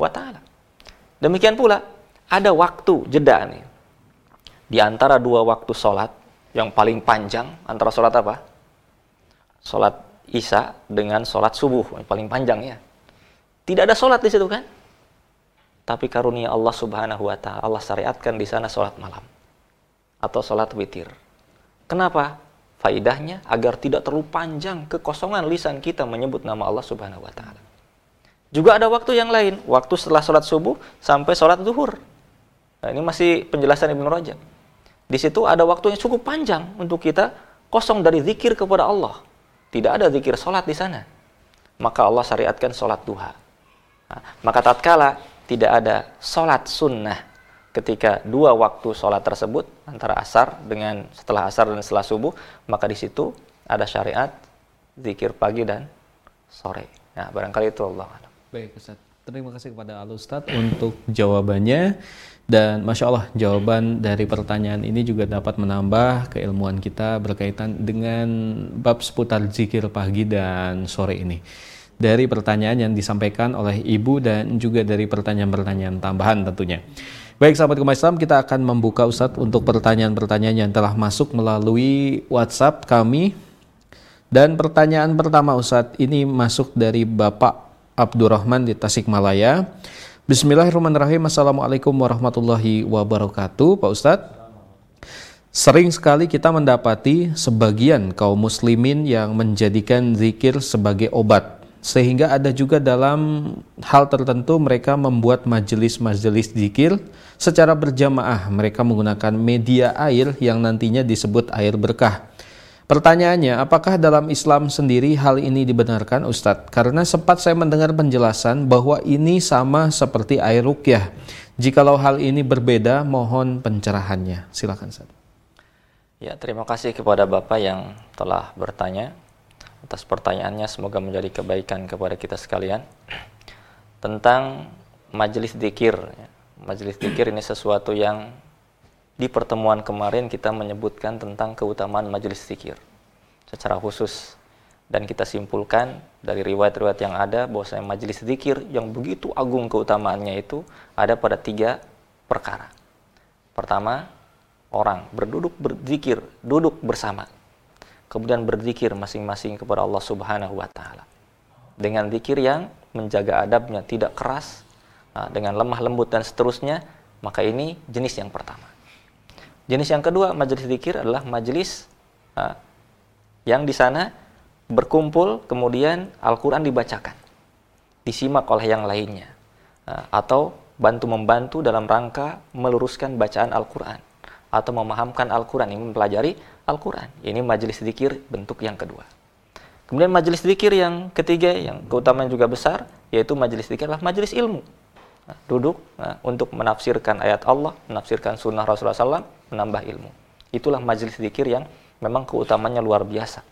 wa taala. Demikian pula ada waktu jeda nih. Di antara dua waktu sholat yang paling panjang antara sholat apa? Sholat Isya dengan sholat subuh yang paling panjang ya. Tidak ada sholat di situ kan? Tapi karunia Allah Subhanahu wa taala Allah syariatkan di sana sholat malam atau sholat witir. Kenapa? Faidahnya agar tidak terlalu panjang kekosongan lisan kita menyebut nama Allah Subhanahu wa taala. Juga ada waktu yang lain, waktu setelah sholat subuh sampai sholat zuhur. Nah, ini masih penjelasan Ibnu Rajab. Di situ ada waktu yang cukup panjang untuk kita kosong dari zikir kepada Allah. Tidak ada zikir sholat di sana. Maka Allah syariatkan sholat duha. Nah, maka tatkala tidak ada sholat sunnah ketika dua waktu sholat tersebut antara asar dengan setelah asar dan setelah subuh maka di situ ada syariat zikir pagi dan sore. Nah, barangkali itu Allah. Baik, Ustaz. Terima kasih kepada Al Ustaz untuk jawabannya dan masya Allah jawaban dari pertanyaan ini juga dapat menambah keilmuan kita berkaitan dengan bab seputar zikir pagi dan sore ini dari pertanyaan yang disampaikan oleh ibu dan juga dari pertanyaan-pertanyaan tambahan tentunya. Baik sahabat Kumai Islam, kita akan membuka Ustadz untuk pertanyaan-pertanyaan yang telah masuk melalui WhatsApp kami. Dan pertanyaan pertama Ustadz ini masuk dari Bapak Abdurrahman di Tasikmalaya. Bismillahirrahmanirrahim. Assalamualaikum warahmatullahi wabarakatuh. Pak Ustadz, sering sekali kita mendapati sebagian kaum muslimin yang menjadikan zikir sebagai obat. Sehingga ada juga dalam hal tertentu mereka membuat majelis-majelis zikir secara berjamaah. Mereka menggunakan media air yang nantinya disebut air berkah. Pertanyaannya, apakah dalam Islam sendiri hal ini dibenarkan Ustadz? Karena sempat saya mendengar penjelasan bahwa ini sama seperti air rukyah. Jikalau hal ini berbeda, mohon pencerahannya. Silakan Ustadz. Ya, terima kasih kepada Bapak yang telah bertanya atas pertanyaannya. Semoga menjadi kebaikan kepada kita sekalian. Tentang majelis dikir. Majelis dikir ini sesuatu yang di pertemuan kemarin kita menyebutkan tentang keutamaan majelis zikir secara khusus dan kita simpulkan dari riwayat-riwayat yang ada bahwasanya majelis zikir yang begitu agung keutamaannya itu ada pada tiga perkara. Pertama, orang berduduk berzikir, duduk bersama. Kemudian berzikir masing-masing kepada Allah Subhanahu wa taala. Dengan zikir yang menjaga adabnya tidak keras, nah, dengan lemah lembut dan seterusnya, maka ini jenis yang pertama. Jenis yang kedua majelis zikir adalah majelis uh, yang di sana berkumpul kemudian Al-Quran dibacakan, disimak oleh yang lainnya, uh, atau bantu membantu dalam rangka meluruskan bacaan Al-Quran atau memahamkan Al-Quran, ini mempelajari Al-Quran. Ini majelis zikir bentuk yang kedua. Kemudian majelis zikir yang ketiga, yang keutamaan juga besar, yaitu majelis zikir adalah majelis ilmu duduk nah, untuk menafsirkan ayat Allah, menafsirkan sunnah Rasulullah SAW, menambah ilmu. Itulah majelis zikir yang memang keutamanya luar biasa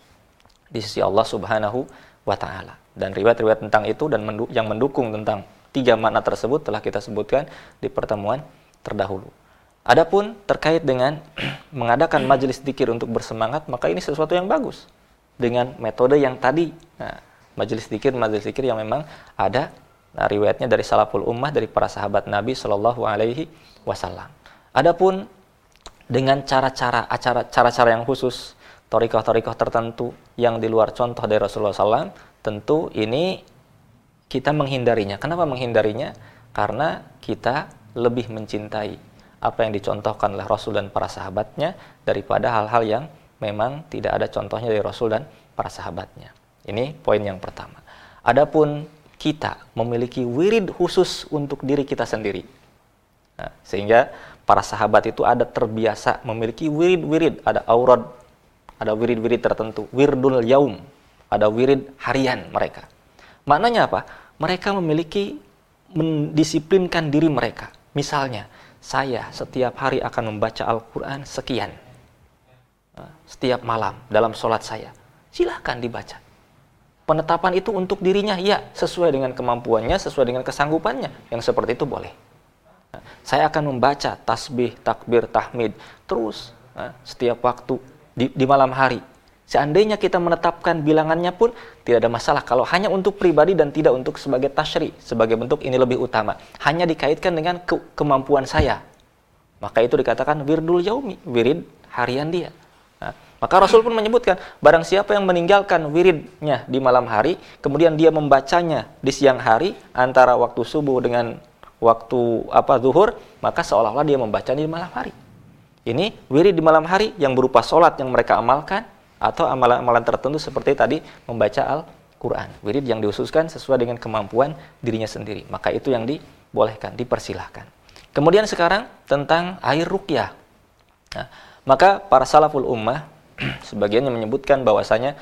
di sisi Allah Subhanahu wa taala. Dan riwayat-riwayat tentang itu dan yang mendukung tentang tiga makna tersebut telah kita sebutkan di pertemuan terdahulu. Adapun terkait dengan mengadakan majelis zikir untuk bersemangat, maka ini sesuatu yang bagus dengan metode yang tadi. Nah, majelis zikir, majelis zikir yang memang ada Nah, riwayatnya dari salaful ummah dari para sahabat Nabi Shallallahu alaihi wasallam. Adapun dengan cara-cara acara cara-cara yang khusus, torikoh-torikoh tertentu yang di luar contoh dari Rasulullah SAW, tentu ini kita menghindarinya. Kenapa menghindarinya? Karena kita lebih mencintai apa yang dicontohkan oleh Rasul dan para sahabatnya daripada hal-hal yang memang tidak ada contohnya dari Rasul dan para sahabatnya. Ini poin yang pertama. Adapun kita memiliki wirid khusus untuk diri kita sendiri. Nah, sehingga para sahabat itu ada terbiasa memiliki wirid-wirid, ada aurad, ada wirid-wirid tertentu, wirdul yaum, ada wirid harian mereka. Maknanya apa? Mereka memiliki mendisiplinkan diri mereka. Misalnya, saya setiap hari akan membaca Al-Quran sekian. Nah, setiap malam dalam sholat saya. Silahkan dibaca penetapan itu untuk dirinya. Ya sesuai dengan kemampuannya sesuai dengan kesanggupannya. Yang seperti itu boleh. Nah, saya akan membaca tasbih takbir tahmid terus nah, setiap waktu di, di malam hari. Seandainya kita menetapkan bilangannya pun tidak ada masalah. Kalau hanya untuk pribadi dan tidak untuk sebagai tashri sebagai bentuk ini lebih utama. Hanya dikaitkan dengan ke kemampuan saya. Maka itu dikatakan wirdul yaumi wirid harian dia maka Rasul pun menyebutkan, barang siapa yang meninggalkan wiridnya di malam hari, kemudian dia membacanya di siang hari antara waktu subuh dengan waktu apa zuhur, maka seolah-olah dia membaca di malam hari. Ini wirid di malam hari yang berupa sholat yang mereka amalkan atau amalan-amalan tertentu seperti tadi membaca Al-Quran. Wirid yang diususkan sesuai dengan kemampuan dirinya sendiri. Maka itu yang dibolehkan, dipersilahkan. Kemudian sekarang tentang air rukyah. Nah, maka para salaful ummah sebagian yang menyebutkan bahwasanya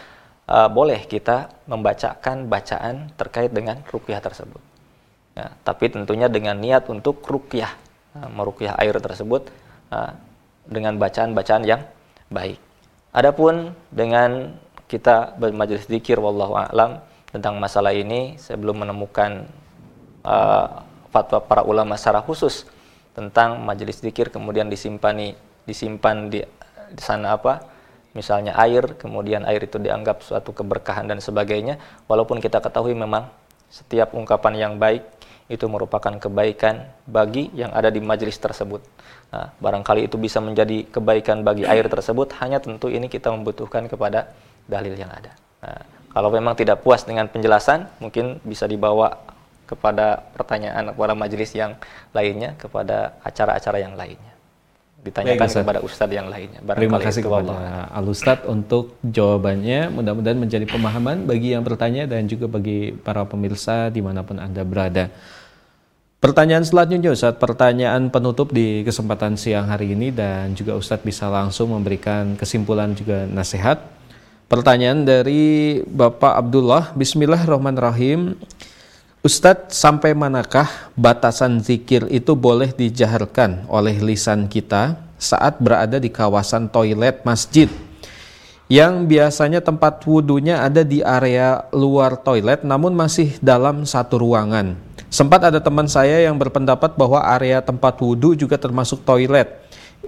uh, boleh kita membacakan bacaan terkait dengan rukyah tersebut. Ya, tapi tentunya dengan niat untuk rukyah, uh, merukyah air tersebut uh, dengan bacaan-bacaan yang baik. Adapun dengan kita bermajelis zikir wallahu a'lam tentang masalah ini saya belum menemukan uh, fatwa para ulama secara khusus tentang majelis zikir kemudian disimpani disimpan di, di sana apa misalnya air kemudian air itu dianggap suatu keberkahan dan sebagainya walaupun kita ketahui memang setiap ungkapan yang baik itu merupakan kebaikan bagi yang ada di majelis tersebut. Nah, barangkali itu bisa menjadi kebaikan bagi air tersebut, hanya tentu ini kita membutuhkan kepada dalil yang ada. Nah, kalau memang tidak puas dengan penjelasan, mungkin bisa dibawa kepada pertanyaan kepada majelis yang lainnya, kepada acara-acara yang lainnya. Ditanyakan Baik, kepada ustadz yang lainnya. Terima kasih kepada Al Ustadz untuk jawabannya. Mudah-mudahan menjadi pemahaman bagi yang bertanya dan juga bagi para pemirsa di mana pun Anda berada. Pertanyaan selanjutnya Ustadz, pertanyaan penutup di kesempatan siang hari ini dan juga Ustadz bisa langsung memberikan kesimpulan juga nasihat. Pertanyaan dari Bapak Abdullah, Bismillahirrahmanirrahim. Ustadz, sampai manakah batasan zikir itu boleh dijaharkan oleh lisan kita saat berada di kawasan toilet masjid? Yang biasanya tempat wudhunya ada di area luar toilet namun masih dalam satu ruangan. Sempat ada teman saya yang berpendapat bahwa area tempat wudhu juga termasuk toilet.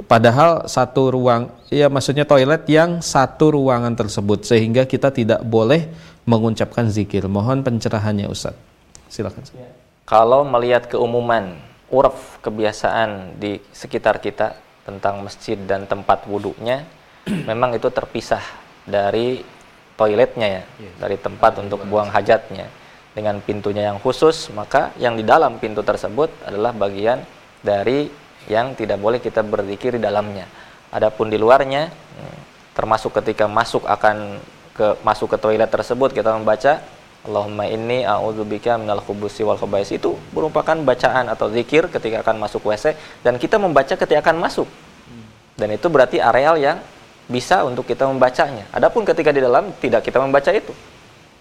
Padahal satu ruang, ya maksudnya toilet yang satu ruangan tersebut sehingga kita tidak boleh mengucapkan zikir. Mohon pencerahannya Ustadz. Silakan. Ya. Kalau melihat keumuman uraf kebiasaan di sekitar kita tentang masjid dan tempat wudhunya, memang itu terpisah dari toiletnya ya, ya. dari tempat untuk buang hajatnya dengan pintunya yang khusus, maka yang di dalam pintu tersebut adalah bagian dari yang tidak boleh kita berzikir di dalamnya. Adapun di luarnya, hmm, termasuk ketika masuk akan ke masuk ke toilet tersebut kita membaca Allahumma inni a'udzubika minal khubusi wal khabais itu merupakan bacaan atau zikir ketika akan masuk WC dan kita membaca ketika akan masuk. Dan itu berarti areal yang bisa untuk kita membacanya. Adapun ketika di dalam tidak kita membaca itu.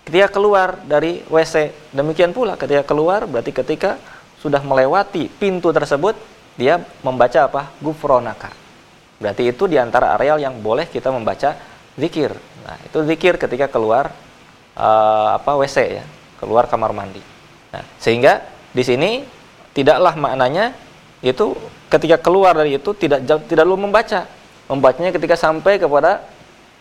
Ketika keluar dari WC, demikian pula ketika keluar berarti ketika sudah melewati pintu tersebut dia membaca apa? Gufronaka. Berarti itu di antara areal yang boleh kita membaca zikir. Nah, itu zikir ketika keluar uh, apa WC ya, keluar kamar mandi. Nah, sehingga di sini tidaklah maknanya itu ketika keluar dari itu tidak tidak lu membaca. Membacanya ketika sampai kepada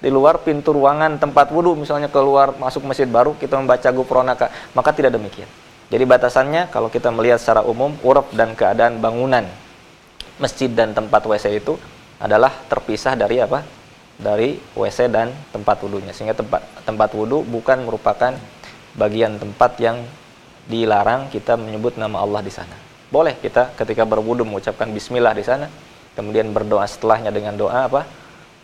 di luar pintu ruangan tempat wudhu misalnya keluar masuk masjid baru kita membaca gufronaka maka tidak demikian jadi batasannya kalau kita melihat secara umum uruf dan keadaan bangunan masjid dan tempat WC itu adalah terpisah dari apa dari WC dan tempat wudhunya sehingga tempat tempat wudhu bukan merupakan bagian tempat yang dilarang kita menyebut nama Allah di sana. Boleh kita ketika berwudhu mengucapkan Bismillah di sana kemudian berdoa setelahnya dengan doa apa?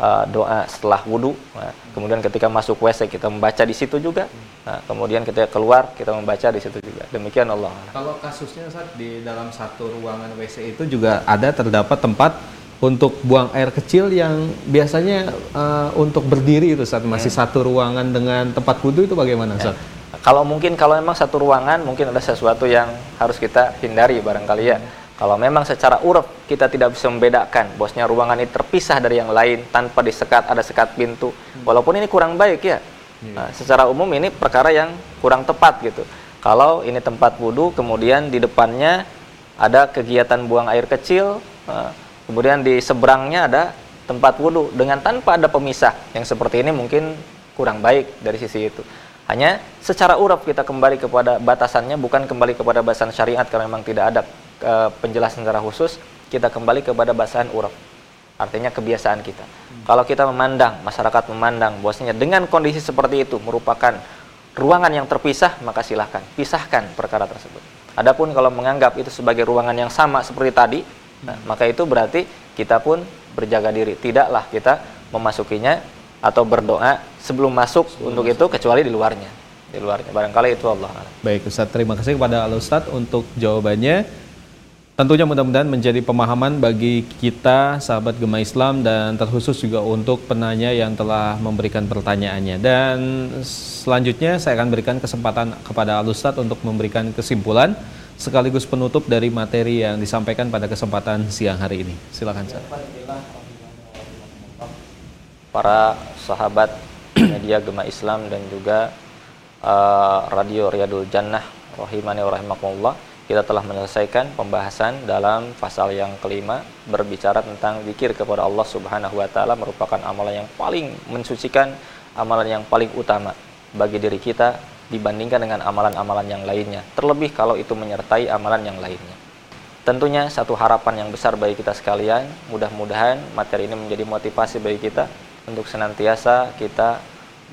Uh, doa setelah wudhu nah, kemudian ketika masuk WC kita membaca di situ juga. Nah, kemudian ketika keluar kita membaca di situ juga. Demikian Allah. Kalau kasusnya saat di dalam satu ruangan WC itu juga ada terdapat tempat untuk buang air kecil yang biasanya uh, untuk berdiri itu saat masih hmm. satu ruangan dengan tempat wudhu itu bagaimana ya. Kalau mungkin kalau memang satu ruangan mungkin ada sesuatu yang harus kita hindari barangkali ya. Hmm. Kalau memang secara urut kita tidak bisa membedakan bosnya ruangan ini terpisah dari yang lain tanpa disekat ada sekat pintu, hmm. walaupun ini kurang baik ya. Hmm. Nah, secara umum ini perkara yang kurang tepat gitu. Kalau ini tempat wudhu kemudian di depannya ada kegiatan buang air kecil, uh, kemudian di seberangnya ada tempat wudhu dengan tanpa ada pemisah yang seperti ini mungkin kurang baik dari sisi itu. Hanya secara urap kita kembali kepada batasannya bukan kembali kepada bahasan syariat karena memang tidak ada e, penjelasan secara khusus. Kita kembali kepada bahasan urap artinya kebiasaan kita. Hmm. kalau kita memandang masyarakat memandang bahwasanya dengan kondisi seperti itu merupakan ruangan yang terpisah maka silahkan pisahkan perkara tersebut. Adapun kalau menganggap itu sebagai ruangan yang sama seperti tadi Nah, maka itu berarti kita pun berjaga diri. Tidaklah kita memasukinya atau berdoa sebelum masuk sebelum untuk masuk. itu kecuali di luarnya. Di luarnya. Barangkali itu Allah. Baik Ustaz, terima kasih kepada Al Ustaz untuk jawabannya. Tentunya mudah-mudahan menjadi pemahaman bagi kita sahabat Gema Islam dan terkhusus juga untuk penanya yang telah memberikan pertanyaannya. Dan selanjutnya saya akan berikan kesempatan kepada Al Ustaz untuk memberikan kesimpulan sekaligus penutup dari materi yang disampaikan pada kesempatan siang hari ini. Silakan Ustaz. Para sahabat media Gema Islam dan juga uh, Radio Riyadul Jannah rahimani wa rahimakumullah kita telah menyelesaikan pembahasan dalam pasal yang kelima berbicara tentang zikir kepada Allah Subhanahu wa taala merupakan amalan yang paling mensucikan, amalan yang paling utama bagi diri kita dibandingkan dengan amalan-amalan yang lainnya. Terlebih kalau itu menyertai amalan yang lainnya. Tentunya satu harapan yang besar bagi kita sekalian, mudah-mudahan materi ini menjadi motivasi bagi kita untuk senantiasa kita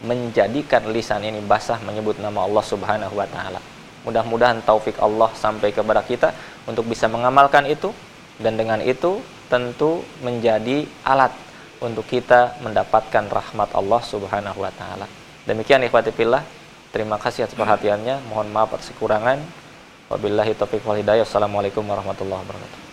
menjadikan lisan ini basah menyebut nama Allah Subhanahu wa taala. Mudah-mudahan taufik Allah sampai kepada kita untuk bisa mengamalkan itu dan dengan itu tentu menjadi alat untuk kita mendapatkan rahmat Allah Subhanahu wa taala. Demikian ikhwati fillah. Terima kasih atas perhatiannya. Mohon maaf atas kekurangan. Wabillahi taufiq wal hidayah. Assalamualaikum warahmatullahi wabarakatuh.